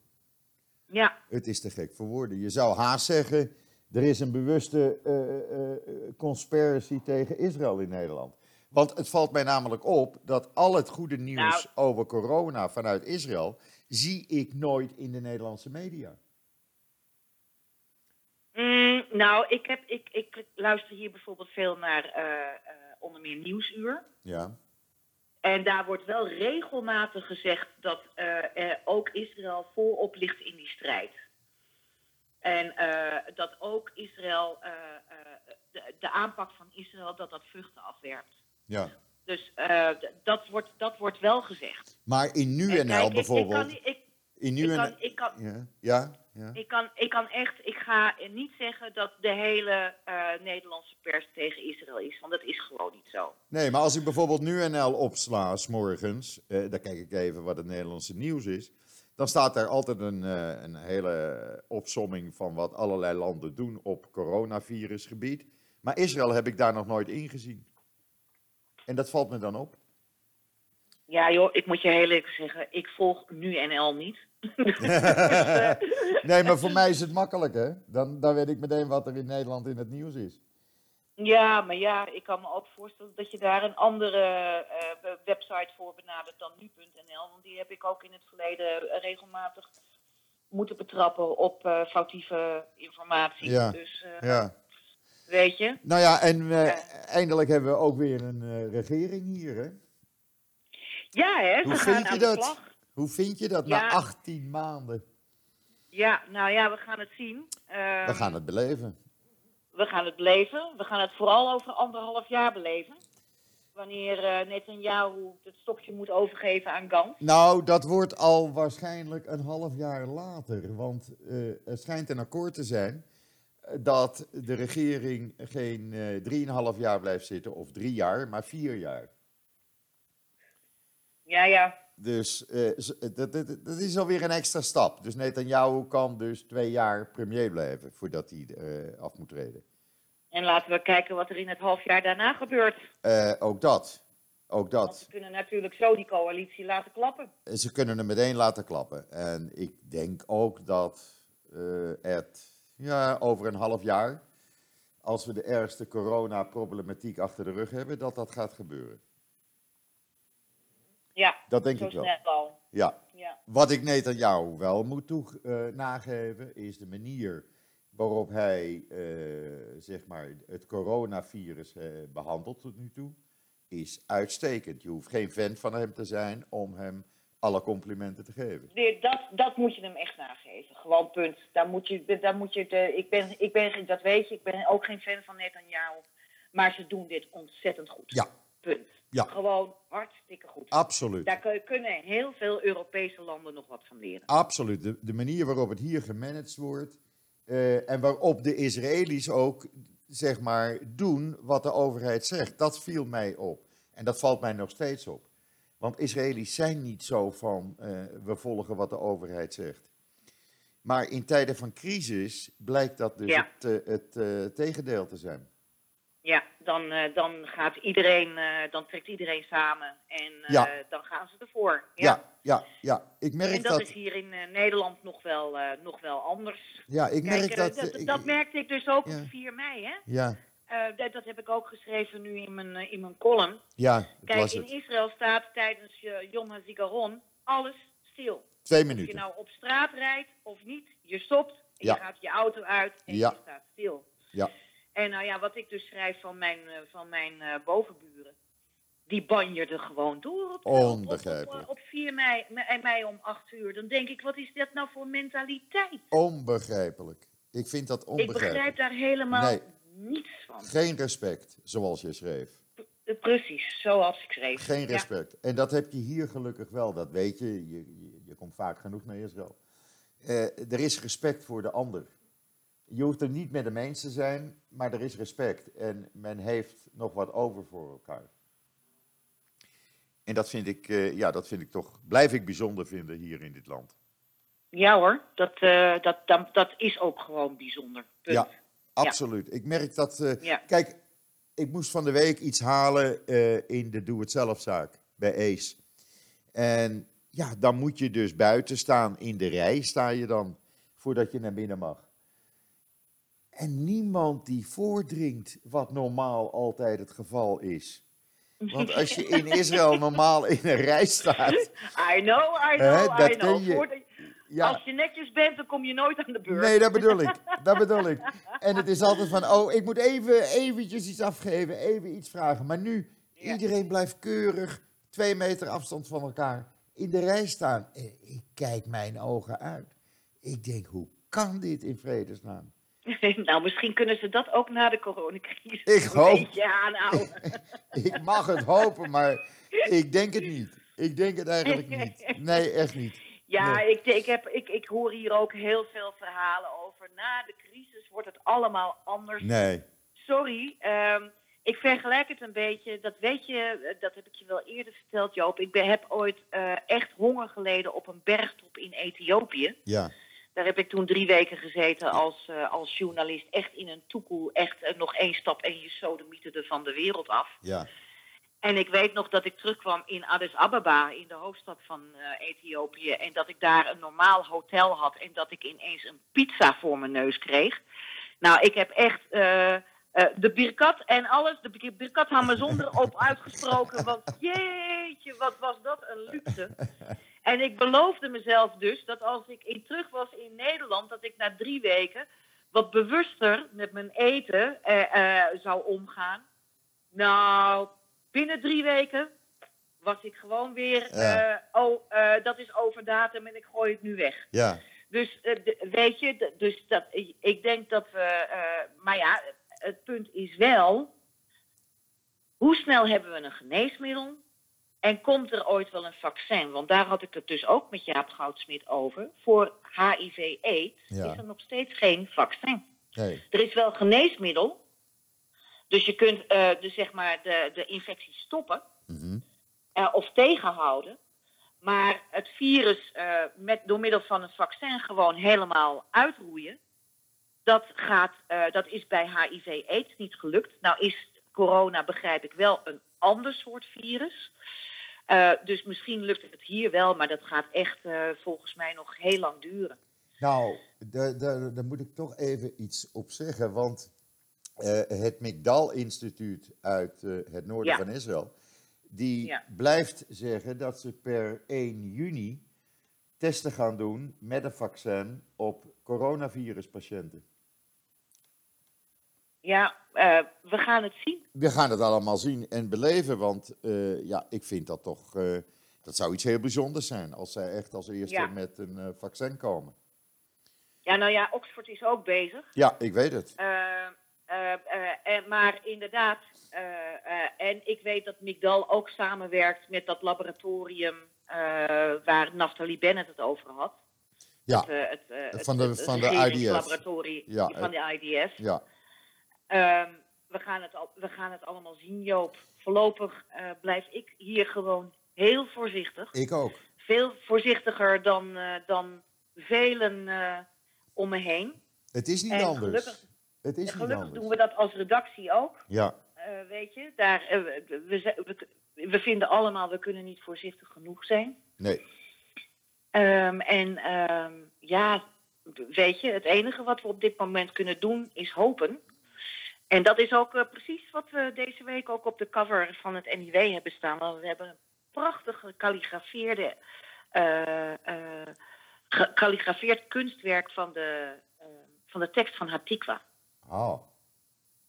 S2: Ja,
S1: Het is te gek voor woorden. Je zou haast zeggen, er is een bewuste eh, eh, eh, conspiracy tegen Israël in Nederland. Want het valt mij namelijk op dat al het goede nieuws
S2: Nou.
S1: over corona vanuit Israël zie ik nooit in de Nederlandse media.
S2: Mm, nou, ik, heb, ik, ik luister hier bijvoorbeeld veel naar onder meer Nieuwsuur.
S1: Ja,
S2: En daar wordt wel regelmatig gezegd dat er ook Israël voorop ligt in die strijd. En eh, dat ook Israël, eh, eh, de, de aanpak van Israël, dat dat vruchten afwerpt.
S1: ja.
S2: Dus dat, wordt, dat wordt wel gezegd.
S1: Maar in
S2: ik-
S1: bijvoorbeeld.
S2: Ik, kan, niet- ik,
S1: in
S2: kan, ik, kan,
S1: Ja, ja, ja.
S2: ik, kan, ik kan echt, ik ga niet zeggen dat de hele Nederlandse pers tegen Israël is. Want dat is gewoon niet zo.
S1: Nee, maar als ik bijvoorbeeld NuNL opsla, s morgens, eh, dan kijk ik even wat het Nederlandse nieuws is. Dan staat daar altijd een, eh, een hele opsomming van wat allerlei landen doen op coronavirusgebied. Maar Israël heb ik daar nog nooit ingezien. En dat valt me dan op.
S2: Ja joh, ik moet je heel eerlijk zeggen, ik volg nu NL niet.
S1: nee, maar voor mij is het makkelijk, hè? Dan, dan weet ik meteen wat er in Nederland in het nieuws is.
S2: Ja, maar ja, ik kan me ook voorstellen dat je daar een andere eh, website voor benadert dan nu.nl. Want die heb ik ook in het verleden regelmatig moeten betrappen op eh, foutieve informatie.
S1: Ja,
S2: Dus eh,
S1: Ja.
S2: weet je.
S1: Nou ja, en eindelijk hebben we ook weer een regering hier, hè?
S2: Ja, hè,
S1: Hoe vind je dat?
S2: slag.
S1: Hoe vind je dat
S2: Ja.
S1: na 18 maanden?
S2: Ja, nou ja, we gaan het zien.
S1: We gaan het beleven.
S2: We gaan het beleven. We gaan het vooral over anderhalf jaar beleven. Wanneer eh Netanyahu het stokje moet overgeven aan Gans.
S1: Nou, dat wordt al waarschijnlijk een half jaar later. Want eh, er schijnt een akkoord te zijn eh, dat de regering geen eh drieënhalf jaar blijft zitten of drie jaar, maar vier jaar.
S2: Ja, ja.
S1: Dus dat, dat, dat is alweer een extra stap. Dus Netanyahu kan dus twee jaar premier blijven voordat hij af moet treden.
S2: En laten we kijken wat er in het half jaar daarna gebeurt.
S1: Eh, ook dat. Ook
S2: Want
S1: dat.
S2: ze kunnen natuurlijk zo die coalitie laten klappen.
S1: Ze kunnen hem meteen laten klappen. En ik denk ook dat eh, het ja, over een half jaar, als we de ergste coronaproblematiek achter de rug hebben, dat dat gaat gebeuren.
S2: Ja,
S1: Dat denk
S2: zo
S1: ik wel.
S2: snel al.
S1: Ja.
S2: Ja.
S1: Wat ik Netanyahu wel moet toe, eh, nageven, is de manier waarop hij eh, zeg maar het coronavirus eh, behandelt tot nu toe, is uitstekend. Je hoeft geen fan van hem te zijn om hem alle complimenten te geven.
S2: Dat, dat moet je hem echt nageven. Gewoon punt. Daar moet je, daar moet je de, ik, ben, ik ben, dat weet je, ik ben ook geen fan van Netanyahu. Maar ze doen dit ontzettend goed.
S1: Ja.
S2: Punt.
S1: Ja.
S2: Gewoon hartstikke goed.
S1: Absoluut.
S2: Daar kun- kunnen heel veel Europese landen nog wat van leren.
S1: Absoluut. De, de manier waarop het hier gemanaged wordt eh, en waarop de Israëli's ook, zeg maar, doen wat de overheid zegt. Dat viel mij op. En dat valt mij nog steeds op. Want Israëli's zijn niet zo van, eh, we volgen wat de overheid zegt. Maar in tijden van crisis blijkt dat dus
S2: Ja.
S1: het, eh, het tegendeel te zijn.
S2: Ja, dan, eh, dan gaat iedereen, eh, dan trekt iedereen samen en eh,
S1: Ja.
S2: dan gaan ze ervoor.
S1: Ja, ja, ja. Ik merk
S2: En dat,
S1: dat.
S2: is hier in Nederland nog wel, nog wel anders.
S1: Ja, ik merk
S2: Kijk,
S1: dat.
S2: dat,
S1: ik-
S2: dat merkte ik dus ook
S1: ja.
S2: op 4 mei. Hè?
S1: Ja,
S2: dat, dat heb ik ook geschreven nu in mijn, in mijn column.
S1: ja,
S2: Kijk, in. Israël staat tijdens uh, Yom HaZikaron alles stil.
S1: Twee
S2: Of je
S1: minuten.
S2: nou op straat rijdt of niet, je stopt en
S1: Ja.
S2: je gaat je auto uit en
S1: Ja.
S2: je staat stil.
S1: Ja.
S2: En nou ja, wat ik dus schrijf van mijn, eh, van mijn eh, bovenburen, die banjerden gewoon door op, op, op, op,
S1: Onbegrijpelijk.
S2: op 4 mei, me- mei om 8 uur. Dan denk ik, wat is dat nou voor mentaliteit?
S1: Onbegrijpelijk. Ik vind dat
S2: Ik
S1: onbegrijpelijk.
S2: begrijp daar helemaal
S1: Nee.
S2: niets van.
S1: Geen respect, zoals je schreef.
S2: Eh, Precies, zoals ik schreef.
S1: Geen
S2: Ja.
S1: respect. En dat heb je hier gelukkig wel, dat weet je. Je, je, je komt vaak genoeg naar Israël. Er is respect voor de ander. Je hoeft er niet met hem eens te zijn, maar er is respect. En men heeft nog wat over voor elkaar. En dat vind ik, eh, ja, dat vind ik toch, blijf ik bijzonder vinden hier in dit land.
S2: Ja hoor, dat, eh, dat, dat, dat is ook gewoon bijzonder. Punt.
S1: Ja, absoluut. Ik merk dat. eh,
S2: Ja.
S1: Kijk, ik moest van de week iets halen in de doe-het-zelfzaak bij Ace. En ja, dan moet je dus buiten staan. In de rij sta je dan voordat je naar binnen mag. En niemand die voordringt, wat normaal altijd het geval is. Want als je in Israël normaal in een rij staat.
S2: I know, I
S1: Hè,
S2: know,
S1: dat
S2: I know.
S1: je- Ja,
S2: Als je netjes bent, dan kom je nooit aan de beurt.
S1: Nee, dat bedoel ik. Dat bedoel ik. En het is altijd van, oh, ik moet even eventjes iets afgeven, even iets vragen. Maar nu,
S2: Ja.
S1: iedereen blijft keurig twee meter afstand van elkaar in de rij staan. En ik kijk mijn ogen uit. Ik denk, hoe kan dit in vredesnaam?
S2: nou, misschien kunnen ze dat ook na de coronacrisis
S1: Ik hoop.
S2: beetje aanhouden.
S1: Ik mag het hopen, maar ik denk het niet. Ik denk het eigenlijk niet. Nee, echt niet.
S2: Ja,
S1: Nee.
S2: ik, ik, heb, ik, ik hoor hier ook heel veel verhalen over. Na de crisis wordt het allemaal anders.
S1: Nee.
S2: Sorry, ehm, ik vergelijk het een beetje. Dat weet je, eh, dat heb ik je wel eerder verteld, Joop. Ik ben, heb ooit eh, echt honger geleden op een bergtop in Ethiopië.
S1: Ja.
S2: Daar heb ik toen drie weken gezeten als, eh, als journalist. Echt in een toekoe. Echt eh, nog één stap en je sodemieterde van de wereld af.
S1: Ja.
S2: En ik weet nog dat ik terugkwam in Addis Ababa, in de hoofdstad van eh, Ethiopië. En dat ik daar een normaal hotel had. En dat ik ineens een pizza voor mijn neus kreeg. Nou, ik heb echt de birkat en alles. De bir- birkat Hamazon erop uitgesproken. Want jeetje, wat was dat een luxe. En ik beloofde mezelf dus dat als ik in terug was in Nederland, dat ik na drie weken wat bewuster met mijn eten eh, eh, zou omgaan. Nou, binnen drie weken was ik gewoon weer,
S1: Ja.
S2: eh, oh, eh, dat is over datum en ik gooi het nu weg.
S1: Ja.
S2: Dus eh, weet je, dus dat, ik- denk dat we, maar ja, het punt is wel, hoe snel hebben we een geneesmiddel? En komt er ooit wel een vaccin? Want daar had ik het dus ook met Jaap Goudsmit over. Voor HIV-AIDS
S1: Ja.
S2: is er nog steeds geen vaccin.
S1: Nee.
S2: Er is wel geneesmiddel. Dus je kunt dus zeg maar de, de infectie stoppen
S1: Mhm.
S2: eh, of tegenhouden. Maar het virus eh, met, door middel van een vaccin gewoon helemaal uitroeien. Dat, gaat, dat is bij HIV-AIDS niet gelukt. Nou is corona, begrijp ik wel, een ander soort virus. Eh, dus misschien lukt het hier wel, maar dat gaat echt eh, volgens mij nog heel lang duren.
S1: Nou, daar, moet ik toch even iets op zeggen. Want eh, het Migdal Instituut uit het noorden
S2: Ja.
S1: van Israël, die
S2: Ja.
S1: blijft zeggen dat ze per 1 juni testen gaan doen met een vaccin op coronaviruspatiënten.
S2: Ja, eh, we gaan het zien.
S1: We gaan het allemaal zien en beleven, want eh, ja, ik vind dat toch, eh, dat zou iets heel bijzonders zijn als zij echt als eerste
S2: Ja.
S1: met een vaccin komen.
S2: Ja, nou ja, Oxford is ook bezig.
S1: Ja, ik weet het.
S2: En, maar inderdaad, en ik weet dat Migdal ook samenwerkt met dat laboratorium waar Naftali Bennett het over had.
S1: Ja,
S2: Het, het, het-
S1: Van de- van de
S2: regeringslaboratorium
S1: Ja,
S2: van de IDF.
S1: ja.
S2: Ehm, we, gaan het al, we gaan het allemaal zien, Joop. Voorlopig eh, blijf ik hier gewoon heel voorzichtig.
S1: Ik ook.
S2: Veel voorzichtiger dan, eh, dan velen eh, om me heen.
S1: Het is niet
S2: En
S1: anders.
S2: gelukkig-
S1: het is niet
S2: Gelukkig
S1: anders.
S2: doen we dat als redactie ook.
S1: Ja,
S2: weet je, daar, we, we, ze- we, we vinden allemaal, we kunnen niet voorzichtig genoeg zijn.
S1: nee.
S2: Ehm, en ehm, ja, weet je, het enige wat we op dit moment kunnen doen is hopen. En dat is ook eh, precies wat we deze week ook op de cover van het NIW hebben staan. Want we hebben een prachtig gekalligrafeerde, eh, eh, gekalligrafeerd kunstwerk van de, eh, van de tekst van Hatikwa
S1: Oh.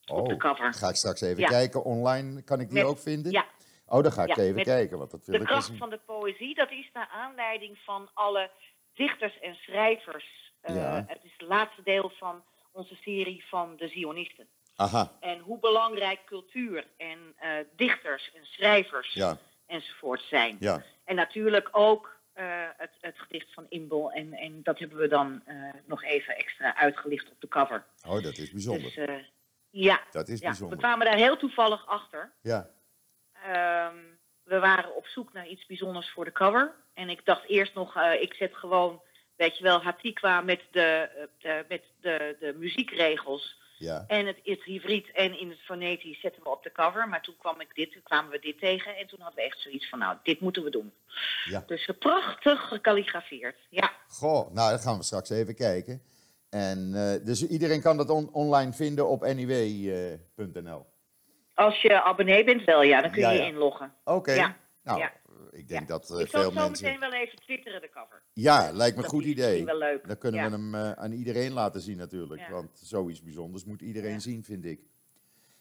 S2: op de
S1: Oh,
S2: cover.
S1: ga ik straks even
S2: Ja.
S1: kijken. Online kan ik die
S2: Met-
S1: ook vinden?
S2: Ja,
S1: Oh, dan ga ik
S2: Ja,
S1: even kijken, want dat wil
S2: De
S1: ik
S2: kracht
S1: eens
S2: van de poëzie, dat is naar aanleiding van alle dichters en schrijvers. Eh,
S1: Ja.
S2: Het is het laatste deel van onze serie van de Zionisten.
S1: Aha,
S2: En hoe belangrijk cultuur en eh, dichters en schrijvers
S1: ja,
S2: enzovoort zijn.
S1: ja.
S2: En natuurlijk ook eh, het, het gedicht van Imbel. En, en dat hebben we dan eh, nog even extra uitgelicht op de cover.
S1: Oh, dat is bijzonder.
S2: Dus ja,
S1: Dat is
S2: ja, we
S1: bijzonder.
S2: kwamen daar heel toevallig achter.
S1: Ja,
S2: Ehm, we waren op zoek naar iets bijzonders voor de cover. En ik dacht eerst nog, ik zet gewoon, weet je wel, Hatikwa met de, de, met de, de muziekregels.
S1: Ja.
S2: En het, het hybriet en in het fonetisch zetten we op de cover. Maar toen kwam ik dit, kwamen we dit tegen. En toen hadden we echt zoiets van, nou, dit moeten we doen.
S1: Ja.
S2: Dus eh, prachtig gekalligrafeerd. Ja,
S1: Goh, nou, dat gaan we straks even kijken. En, eh, dus iedereen kan dat on- online vinden op niw.nl.
S2: als je abonnee bent wel, ja, dan kun je
S1: Ja,
S2: je
S1: ja.
S2: inloggen.
S1: Oké.
S2: Ja,
S1: Nou,
S2: ja.
S1: Ik denk
S2: Ja.
S1: dat eh,
S2: ik zal
S1: veel
S2: zo
S1: mensen...
S2: meteen wel even twitteren de cover.
S1: Ja, lijkt me een goed idee.
S2: wel leuk.
S1: Dan kunnen
S2: Ja.
S1: we hem eh, aan iedereen laten zien natuurlijk.
S2: Ja.
S1: Want zoiets bijzonders moet iedereen zien, vind ik.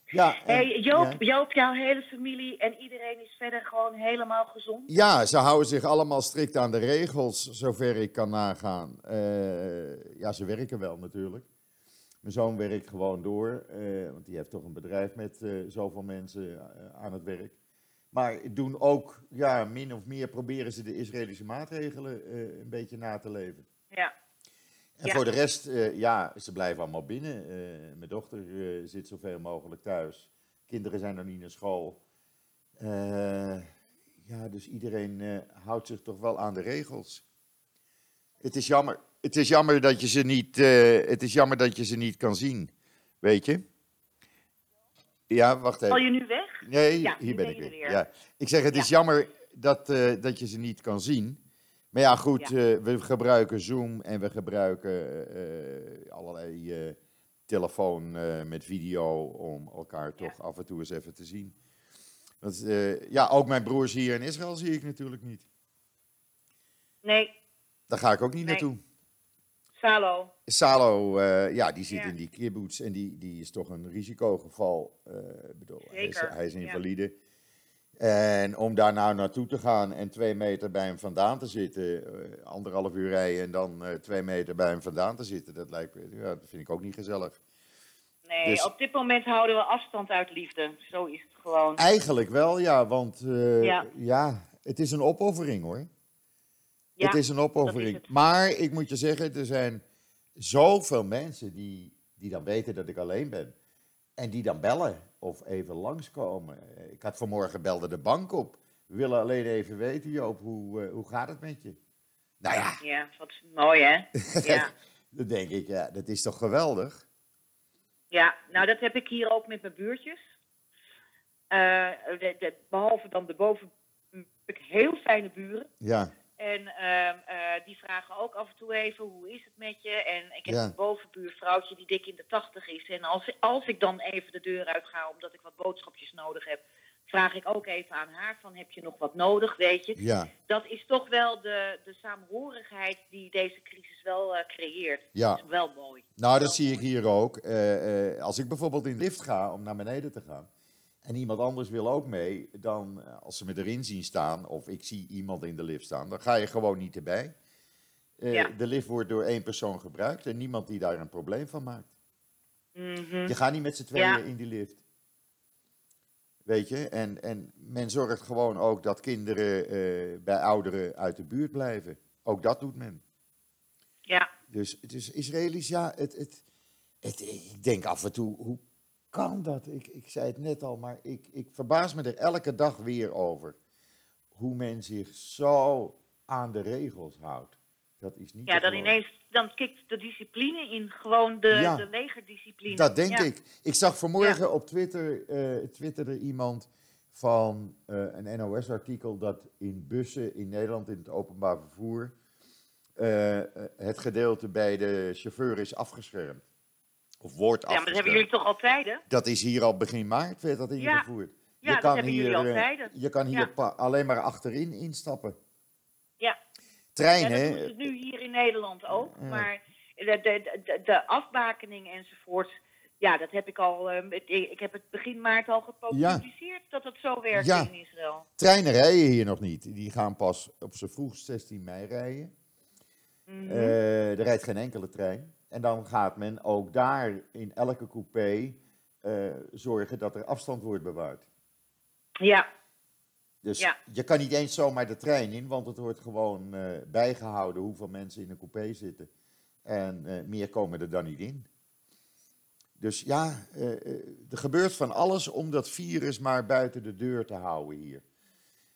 S1: Ja, en-
S2: Hey, Joop. Joop, jouw hele familie en iedereen is verder gewoon helemaal gezond?
S1: Ja, ze houden zich allemaal strikt aan de regels, zover ik kan nagaan. Eh, ja, ze werken wel natuurlijk. Mijn zoon werkt gewoon door, want die heeft toch een bedrijf met zoveel mensen aan het werk. Maar doen ook, ja, min of meer proberen ze de Israëlische maatregelen eh, een beetje na te leven.
S2: Ja,
S1: En
S2: Ja.
S1: voor de rest, eh, ja, ze blijven allemaal binnen. Eh, mijn dochter zit zoveel mogelijk thuis. Kinderen zijn nog niet naar school. Ja, dus iedereen houdt zich toch wel aan de regels. Het is jammer, het is jammer dat je ze niet, het is jammer dat je ze niet kan zien, weet je? Ja, wacht
S2: val
S1: even.
S2: je nu weg?
S1: Nee,
S2: Ja,
S1: hier ben ik
S2: er
S1: weer.
S2: weer.
S1: Ja. Ik zeg, het is
S2: Ja.
S1: jammer dat, eh, dat je ze niet kan zien. Maar ja, goed, eh, we gebruiken Zoom en we gebruiken eh, allerlei telefoon met video om elkaar toch af en toe eens even te zien. Want, ja, ook mijn broers hier in Israël zie ik natuurlijk niet.
S2: Nee,
S1: Daar ga ik ook niet
S2: Nee.
S1: naartoe.
S2: Salo.
S1: Salo, eh, ja, die zit
S2: Ja.
S1: in die kibbutz en die, die is toch een risicogeval. eh, bedoel, hij, is,
S2: Zeker,
S1: hij is
S2: ja.
S1: invalide. En om daar nou naartoe te gaan en twee meter bij hem vandaan te zitten, eh, anderhalf uur rijden en dan twee meter bij hem vandaan te zitten, dat, lijkt, ja, dat vind ik ook niet gezellig.
S2: Nee,
S1: Dus-
S2: op dit moment houden we afstand uit liefde. Zo is het gewoon.
S1: Eigenlijk wel, ja, want ja.
S2: Ja.
S1: het is een opoffering hoor.
S2: Ja,
S1: het is een opoffering.
S2: is.
S1: Maar ik moet je zeggen, er zijn zoveel mensen die, die dan weten dat ik alleen ben. En die dan bellen of even langskomen. Ik had vanmorgen belde de bank op. We willen alleen even weten, Joop, hoe, eh, hoe gaat het met je? Nou ja,
S2: Ja, wat mooi hè? Ja.
S1: dan denk ik, ja, dat is toch geweldig?
S2: ja, nou dat heb ik hier ook met mijn buurtjes. Eh, de- de- behalve dan de boven heb ik heel fijne buren.
S1: Ja,
S2: En ehm, eh, die vragen ook af en toe even, hoe is het met je? En ik heb
S1: Ja.
S2: een bovenbuurvrouwtje die dik in de tachtig is. En als, als ik dan even de deur uit ga, omdat ik wat boodschapjes nodig heb, vraag ik ook even aan haar van, heb je nog wat nodig, weet je?
S1: ja,
S2: Dat is toch wel de, de saamhorigheid die deze crisis wel eh, creëert.
S1: ja.
S2: Dat is wel mooi.
S1: Nou, dat zie ik hier ook. Eh, als ik bijvoorbeeld in de lift ga om naar beneden te gaan. En iemand anders wil ook mee, dan eh, als ze me erin zien staan of ik zie iemand in de lift staan, dan ga je gewoon niet erbij. Eh,
S2: Ja.
S1: De lift wordt door één persoon gebruikt en niemand die daar een probleem van maakt.
S2: Mhm.
S1: Je gaat niet met z'n tweeën
S2: Ja.
S1: in die lift. Weet je, en, en men zorgt gewoon ook dat kinderen eh, bij ouderen uit de buurt blijven. Ook dat doet men.
S2: Ja,
S1: Dus het is Israëlisch, ja, het, het, het, ik denk af en toe, hoe kan dat? Ik, ik zei het net al, maar ik, ik verbaas me er elke dag weer over. Hoe men zich zo aan de regels houdt. Dat is niet
S2: ja dan ineens dan kikt de discipline in. Gewoon de,
S1: Ja.
S2: de legerdiscipline.
S1: Dat denk
S2: Ja.
S1: ik. Ik zag vanmorgen op Twitter, eh twitterde iemand van eh, een NOS-artikel dat in bussen in Nederland, in het openbaar vervoer, eh, het gedeelte bij de chauffeur is afgeschermd. Of wordt
S2: Ja, maar dat hebben jullie toch altijd, hè?
S1: Dat is hier al begin maart, werd dat ingevoerd.
S2: Ja, dat hebben jullie
S1: eh,
S2: altijd.
S1: je kan hier
S2: Ja.
S1: alleen maar achterin instappen.
S2: Ja. Ja,
S1: Treinen,
S2: dat doen ze nu hier in Nederland ook. Maar de, de, de, de afbakening enzovoort, ja, dat heb ik al. eh, ik, heb het begin maart al gepubliceerd dat het zo werkt in Israël.
S1: treinen rijden hier nog niet. Die gaan pas op z'n vroegst 16 mei rijden.
S2: Mhm.
S1: Eh, er rijdt geen enkele trein. En dan gaat men ook daar in elke coupé eh, zorgen dat er afstand wordt bewaard.
S2: Ja,
S1: Dus
S2: Ja.
S1: je kan niet eens zomaar de trein in, want het wordt gewoon eh, bijgehouden hoeveel mensen in een coupé zitten. En eh, meer komen er dan niet in. Dus ja, er gebeurt van alles om dat virus maar buiten de deur te houden hier.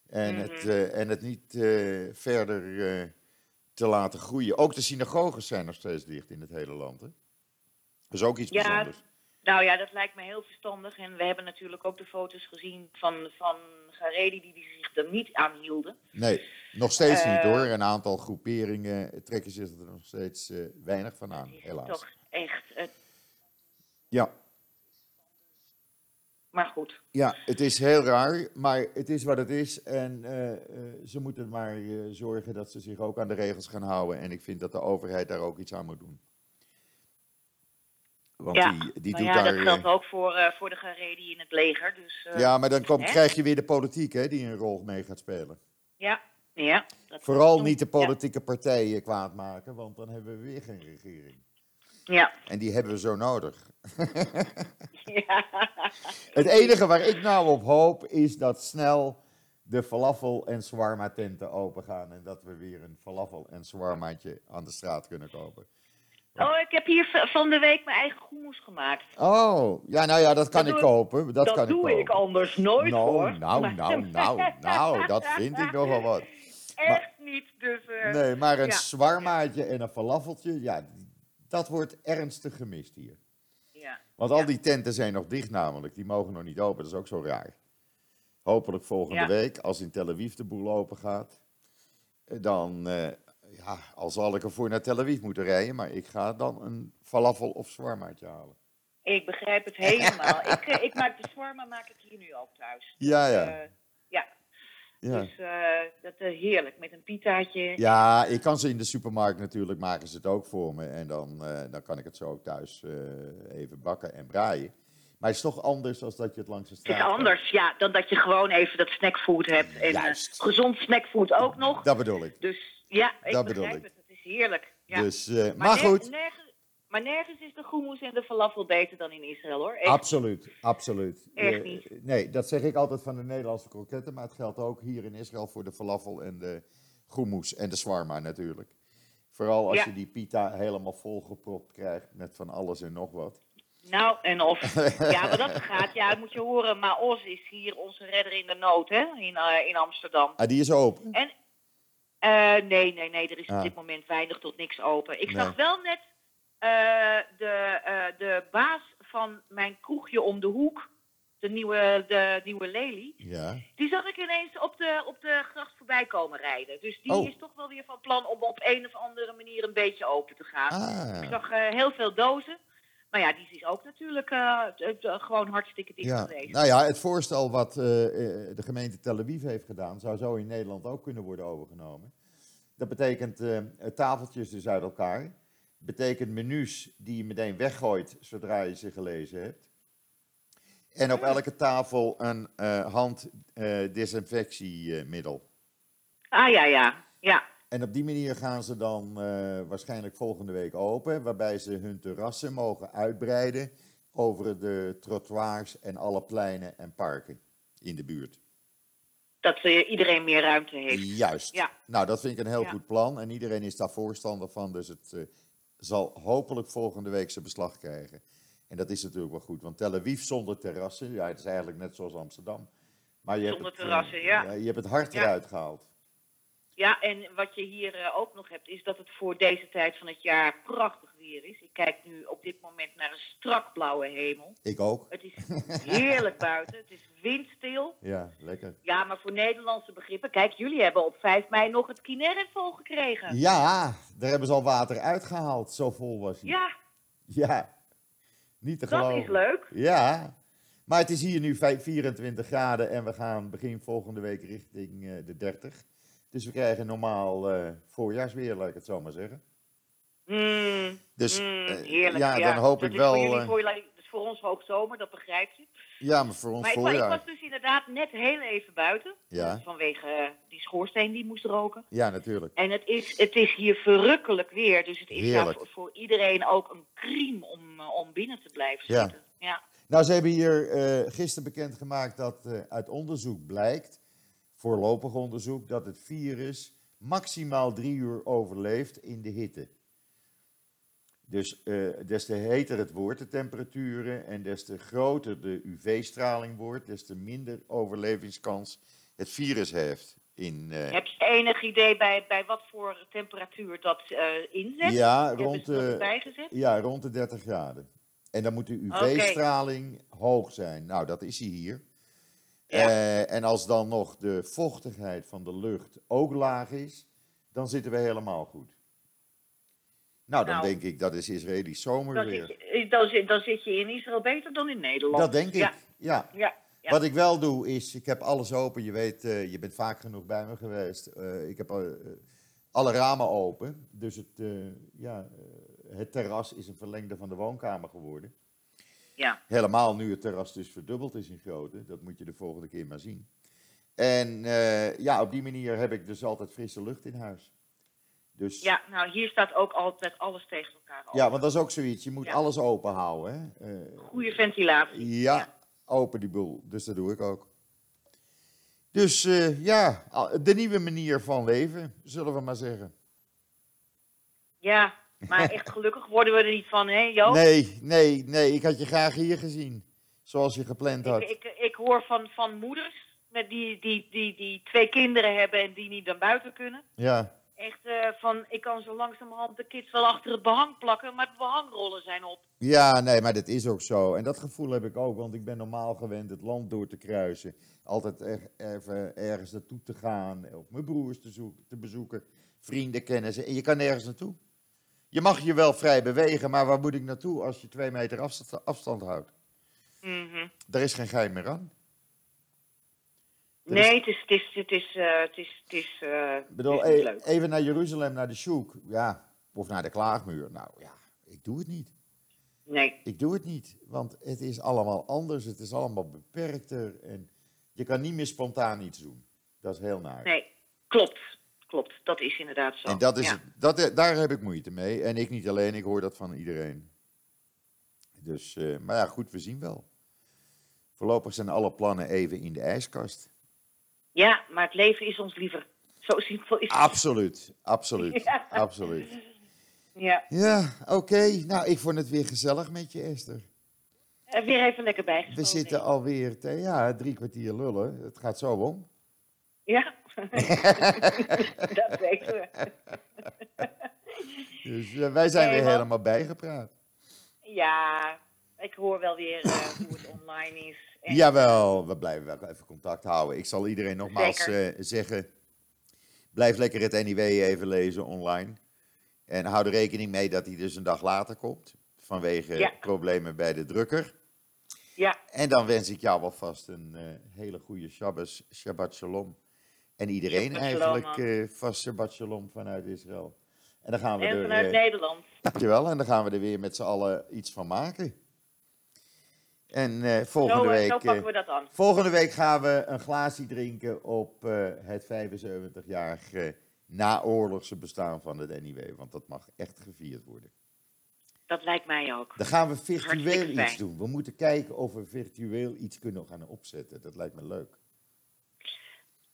S1: En,
S2: Mhm.
S1: het, en het niet verder te laten groeien. Ook de synagoges zijn nog steeds dicht in het hele land. Hè? Dat is ook iets
S2: Ja,
S1: bijzonders.
S2: nou ja, dat lijkt me heel verstandig. En we hebben natuurlijk ook de foto's gezien van, van Garedi die, die zich er niet aan hielden.
S1: Nee, nog steeds niet
S2: Eh,
S1: hoor. Een aantal groeperingen trekken zich er nog steeds eh, weinig van aan, helaas.
S2: toch echt... eh,
S1: Ja.
S2: Maar goed.
S1: ja, het is heel raar, maar het is wat het is. En eh, eh, ze moeten maar eh, zorgen dat ze zich ook aan de regels gaan houden. En ik vind dat de overheid daar ook iets aan moet doen. Want
S2: ja,
S1: die, die
S2: maar
S1: doet
S2: ja,
S1: daar...
S2: dat geldt ook voor, voor de Garedi in het leger. Dus
S1: ja, maar dan krijg je weer de politiek hè, die een rol mee gaat spelen.
S2: ja, ja. dat-
S1: Vooral niet de
S2: Ja.
S1: politieke partijen kwaad maken, want dan hebben we weer geen regering.
S2: Ja.
S1: En die hebben we zo nodig.
S2: ja.
S1: Het enige waar ik nou op hoop is dat snel de falafel- en shawarma tenten open gaan. En dat we weer een falafel- en shawarmaatje aan de straat kunnen kopen.
S2: Oh, ik heb hier van de week mijn eigen hummus gemaakt.
S1: Oh, ja, nou ja, dat kan
S2: Dat
S1: ik kopen. Dat,
S2: Dat,
S1: kan
S2: doe
S1: ik
S2: anders nooit
S1: nou,
S2: hoor.
S1: nou,
S2: Maar-
S1: nou, nou, nou, dat vind ik nogal wat.
S2: Echt niet, dus... eh,
S1: Nee, maar een
S2: ja.
S1: shawarmaatje en een falafeltje, ja, dat wordt ernstig gemist hier.
S2: ja.
S1: Want al
S2: Ja.
S1: die tenten zijn nog dicht namelijk, die mogen nog niet open, dat is ook zo raar. Hopelijk volgende
S2: Ja.
S1: week, als in Tel Aviv de boel open gaat, eh, dan, eh, ja, al zal ik ervoor naar Tel Aviv moeten rijden, maar ik ga dan een falafel of shawarmaatje halen.
S2: Ik begrijp het helemaal. ik, eh, ik maak de shawarma maak ik hier nu ook thuis.
S1: Ja, ja,
S2: Eh, ja,
S1: ja.
S2: dus eh, dat is heerlijk. Met een pitaatje.
S1: Ja, ik kan ze in de supermarkt natuurlijk, maken ze het ook voor me. En dan, eh, dan kan ik het zo ook thuis eh, even bakken en braaien. Maar het is toch anders dan dat je het langs de
S2: Het
S1: straat
S2: is anders, ja, dan dat je gewoon even dat snackfood hebt. En eh, gezond snackfood ook nog.
S1: Dat bedoel ik.
S2: Dus ja, ik
S1: Dat bedoel ik.
S2: het. Het is heerlijk. Ja.
S1: Dus, eh, maar, goed,
S2: Nergens, maar nergens is de hummus en de falafel beter dan in Israël hoor. Echt.
S1: absoluut, absoluut.
S2: Echt
S1: Eh,
S2: niet.
S1: nee, dat zeg ik altijd van de Nederlandse kroketten, maar het geldt ook hier in Israël voor de falafel en de groemoes en de swarma natuurlijk. Vooral als
S2: Ja.
S1: je die pita helemaal volgepropt krijgt met van alles en nog wat.
S2: Nou, en of. ja, maar dat gaat. Ja, moet je horen. Maos is hier onze redder in de nood, hè? In, eh, in Amsterdam.
S1: Ah, die is open.
S2: En, eh, nee, nee, nee. Er is
S1: Ah.
S2: op dit moment weinig tot niks open. Ik
S1: Nee.
S2: zag wel net de, eh, de baas van mijn kroegje om de hoek. De nieuwe, de nieuwe Lely.
S1: Ja.
S2: Die zag ik ineens op de, op de gracht voorbij komen rijden. Dus die
S1: Oh.
S2: is toch wel weer van plan om op een of andere manier een beetje open te gaan. Ik
S1: Ah,
S2: zag eh, heel veel dozen. Maar ja, die is ook natuurlijk eh, gewoon hartstikke dicht
S1: ja.
S2: geweest.
S1: Nou ja, het voorstel wat eh, eh, de gemeente Tel Aviv heeft gedaan, zou zo in Nederland ook kunnen worden overgenomen. Dat betekent eh, tafeltjes dus uit elkaar. Betekent menus die je meteen weggooit zodra je ze gelezen hebt. En op elke tafel een eh handdesinfectiemiddel.
S2: Ah ja, ja. Ja,
S1: En op die manier gaan ze dan eh, waarschijnlijk volgende week open, waarbij ze hun terrassen mogen uitbreiden over de trottoirs en alle pleinen en parken in de buurt.
S2: dat eh, iedereen meer ruimte heeft.
S1: Juist.
S2: Ja.
S1: Nou, dat vind ik een heel
S2: Ja.
S1: goed plan en iedereen is daar voorstander van, dus het eh, zal hopelijk volgende week zijn beslag krijgen. En dat is natuurlijk wel goed, want Tel Aviv zonder terrassen, ja, het is eigenlijk net zoals Amsterdam. Maar je
S2: Zonder
S1: hebt het, eh,
S2: terrassen, ja.
S1: Je hebt het hart
S2: Ja.
S1: eruit gehaald.
S2: Ja, en wat je hier eh, ook nog hebt, is dat het voor deze tijd van het jaar prachtig is. Ik kijk nu op dit moment naar een strak blauwe hemel.
S1: Ik ook.
S2: Het is heerlijk buiten. Het is windstil.
S1: Ja, lekker.
S2: Ja, maar voor Nederlandse begrippen. Kijk, jullie hebben op 5 mei nog het Kinneret volgekregen.
S1: Ja, daar hebben ze al water uitgehaald. Zo vol was hij.
S2: Ja,
S1: Ja. Niet te
S2: dat
S1: geloven.
S2: is leuk.
S1: Ja. Maar het is hier nu vij- 24 graden en we gaan begin volgende week richting eh, de 30. Dus we krijgen normaal eh, voorjaarsweer, laat ik het zo maar zeggen.
S2: Mm,
S1: Dus
S2: mm,
S1: eh,
S2: heerlijk.
S1: ja, dan hoop
S2: dat
S1: ik wel.
S2: Voor jullie,
S1: eh,
S2: voor, jullie- dat is voor ons hoogzomer, dat begrijp je.
S1: ja, maar voor ons
S2: Maar wa- ik
S1: voorjaar.
S2: was dus inderdaad net heel even buiten.
S1: Ja.
S2: Vanwege eh, die schoorsteen die moest roken.
S1: Ja, natuurlijk.
S2: En het is, het is hier verrukkelijk weer. Dus het is voor, voor iedereen ook een crime om, om binnen te blijven zitten. Ja.
S1: Nou, ze hebben hier uh, gisteren bekendgemaakt dat uit onderzoek blijkt, voorlopig onderzoek, dat het virus maximaal drie uur overleeft in de hitte. Dus uh, des te heter het wordt, de temperaturen, en des te groter de UV-straling wordt, des te minder overlevingskans het virus heeft. In,
S2: uh... Heb je enig idee bij, bij wat voor temperatuur dat uh, inzet?
S1: Ja rond, de, ja, rond de 30 graden. En dan moet de UV-straling okay. hoog zijn. Nou, dat is hij hier. Ja. En als dan nog de vochtigheid van de lucht ook laag is, dan zitten we helemaal goed. Nou, dan nou, denk ik dat is Israëlisch zomer
S2: dan
S1: weer.
S2: Zit je, dan, zit, dan zit je in Israël beter dan in Nederland.
S1: Dat denk ik, ja. ja. ja. Wat ik wel doe is, ik heb alles open. Je weet, uh, je bent vaak genoeg bij me geweest. Uh, ik heb uh, alle ramen open. Dus het, ja, het terras is een verlengde van de woonkamer geworden.
S2: Ja.
S1: Helemaal nu het terras dus verdubbeld is in grootte. Dat moet je de volgende keer maar zien. En ja, op die manier heb ik dus altijd frisse lucht in huis. Dus...
S2: Ja, nou hier staat ook altijd alles tegen elkaar open.
S1: Ja, want dat is ook zoiets. Je moet ja. alles open houden. Hè? Uh,
S2: Goede ventilatie.
S1: Ja, ja, open die boel. Dus dat doe ik ook. Dus uh, ja, de nieuwe manier van leven, zullen we maar zeggen.
S2: Ja, maar echt gelukkig worden we er niet van, hè Joop?
S1: Nee, nee, nee. Ik had je graag hier gezien. Zoals je gepland had.
S2: Ik, ik, ik hoor van, van moeders met die, die, die, die twee kinderen hebben en die niet naar buiten kunnen.
S1: Ja.
S2: Echt uh, van, ik kan zo langzamerhand de kids wel achter het behang plakken, maar de behangrollen zijn op.
S1: Ja, nee, maar dat is ook zo. En dat gevoel heb ik ook, want ik ben normaal gewend het land door te kruisen. Altijd er, even ergens naartoe te gaan, of mijn broers te, zoeken, te bezoeken, vrienden, kennissen. En je kan nergens naartoe. Je mag je wel vrij bewegen, maar waar moet ik naartoe als je twee meter afstand, afstand houdt?
S2: Mm -hmm.
S1: Daar is geen geheim meer aan.
S2: Nee, het is, het is, het is, uh, het is, het is, uh,
S1: bedoel,
S2: het is leuk.
S1: even naar Jeruzalem, naar de Sjoek, ja, of naar de Klaagmuur. Nou ja, ik doe het niet.
S2: Nee.
S1: Ik doe het niet, want het is allemaal anders, het is allemaal beperkter en je kan niet meer spontaan iets doen. Dat is heel naar.
S2: Nee, klopt, klopt. Dat is inderdaad zo.
S1: En dat is, ja. dat, daar heb ik moeite mee. En ik niet alleen, ik hoor dat van iedereen. Dus, uh, maar ja, goed, we zien wel. Voorlopig zijn alle plannen even in de ijskast.
S2: Ja, maar het leven is ons liever. Zo simpel is het.
S1: Absoluut, absoluut, ja. absoluut.
S2: Ja,
S1: ja oké. Okay. Nou, ik vond het weer gezellig met je, Esther.
S2: Uh, weer even lekker bijgesproken.
S1: We zitten nee. alweer te, ja, drie kwartier lullen. Het gaat zo om.
S2: Ja, dat weten we.
S1: dus uh, wij zijn nee, weer helemaal bijgepraat.
S2: Ja, ik hoor wel weer uh, hoe het online is.
S1: En... Jawel, we blijven wel even contact houden. Ik zal iedereen nogmaals uh, zeggen, blijf lekker het NIW even lezen online. En hou er rekening mee dat hij dus een dag later komt, vanwege ja. problemen bij de drukker.
S2: Ja.
S1: En dan wens ik jou wel vast een uh, hele goede Shabbos, Shabbat Shalom. En iedereen
S2: Shabbat
S1: eigenlijk vast Shabbat Shalom vanuit Israël. En dan gaan we
S2: en
S1: er,
S2: vanuit Nederland.
S1: Dankjewel, en dan gaan we er weer met z'n allen iets van maken. En uh, volgende,
S2: zo,
S1: week,
S2: zo pakken we dat aan.
S1: volgende week gaan we een glaasje drinken op het 75-jarig uh, naoorlogse bestaan van het NIW. Want dat mag echt gevierd worden.
S2: Dat lijkt mij ook.
S1: Dan gaan we virtueel iets doen. We moeten kijken of we virtueel iets kunnen gaan opzetten. Dat lijkt me leuk.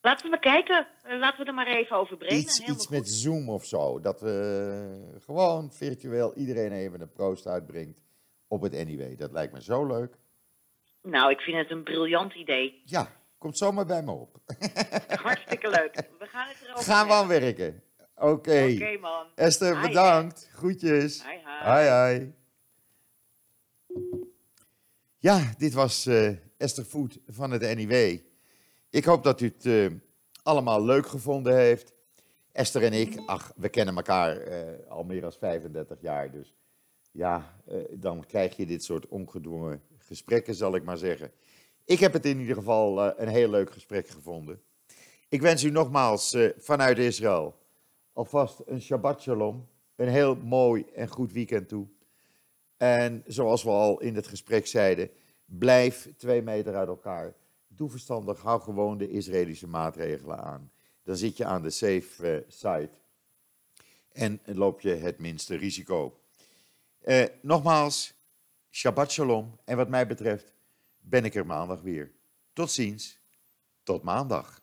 S2: Laten we kijken. Laten we er maar even over breken.
S1: Iets, iets met Zoom of zo. Dat we gewoon virtueel iedereen even een proost uitbrengt op het NIW. Dat lijkt me zo leuk.
S2: Nou, ik vind het een briljant idee.
S1: Ja, komt zomaar bij me op.
S2: Hartstikke leuk. We gaan het erover
S1: Gaan we aan werken. Oké.
S2: Okay. Oké, okay, man.
S1: Esther,
S2: hi,
S1: bedankt. Hi. Groetjes.
S2: Hi, hi.
S1: Ja, dit was uh, Esther Voet van het NIW. Ik hoop dat u het uh, allemaal leuk gevonden heeft. Esther en ik, ach, we kennen elkaar uh, al meer dan 35 jaar, dus ja, dan krijg je dit soort ongedwongen gesprekken, zal ik maar zeggen. Ik heb het in ieder geval uh, een heel leuk gesprek gevonden. Ik wens u nogmaals uh, vanuit Israël alvast een Shabbat Shalom, een heel mooi en goed weekend toe. En zoals we al in het gesprek zeiden, blijf twee meter uit elkaar. Doe verstandig, hou gewoon de Israëlische maatregelen aan. Dan zit je aan de safe side en loop je het minste risico. Nogmaals, Shabbat shalom. En wat mij betreft ben ik er maandag weer. Tot ziens. Tot maandag.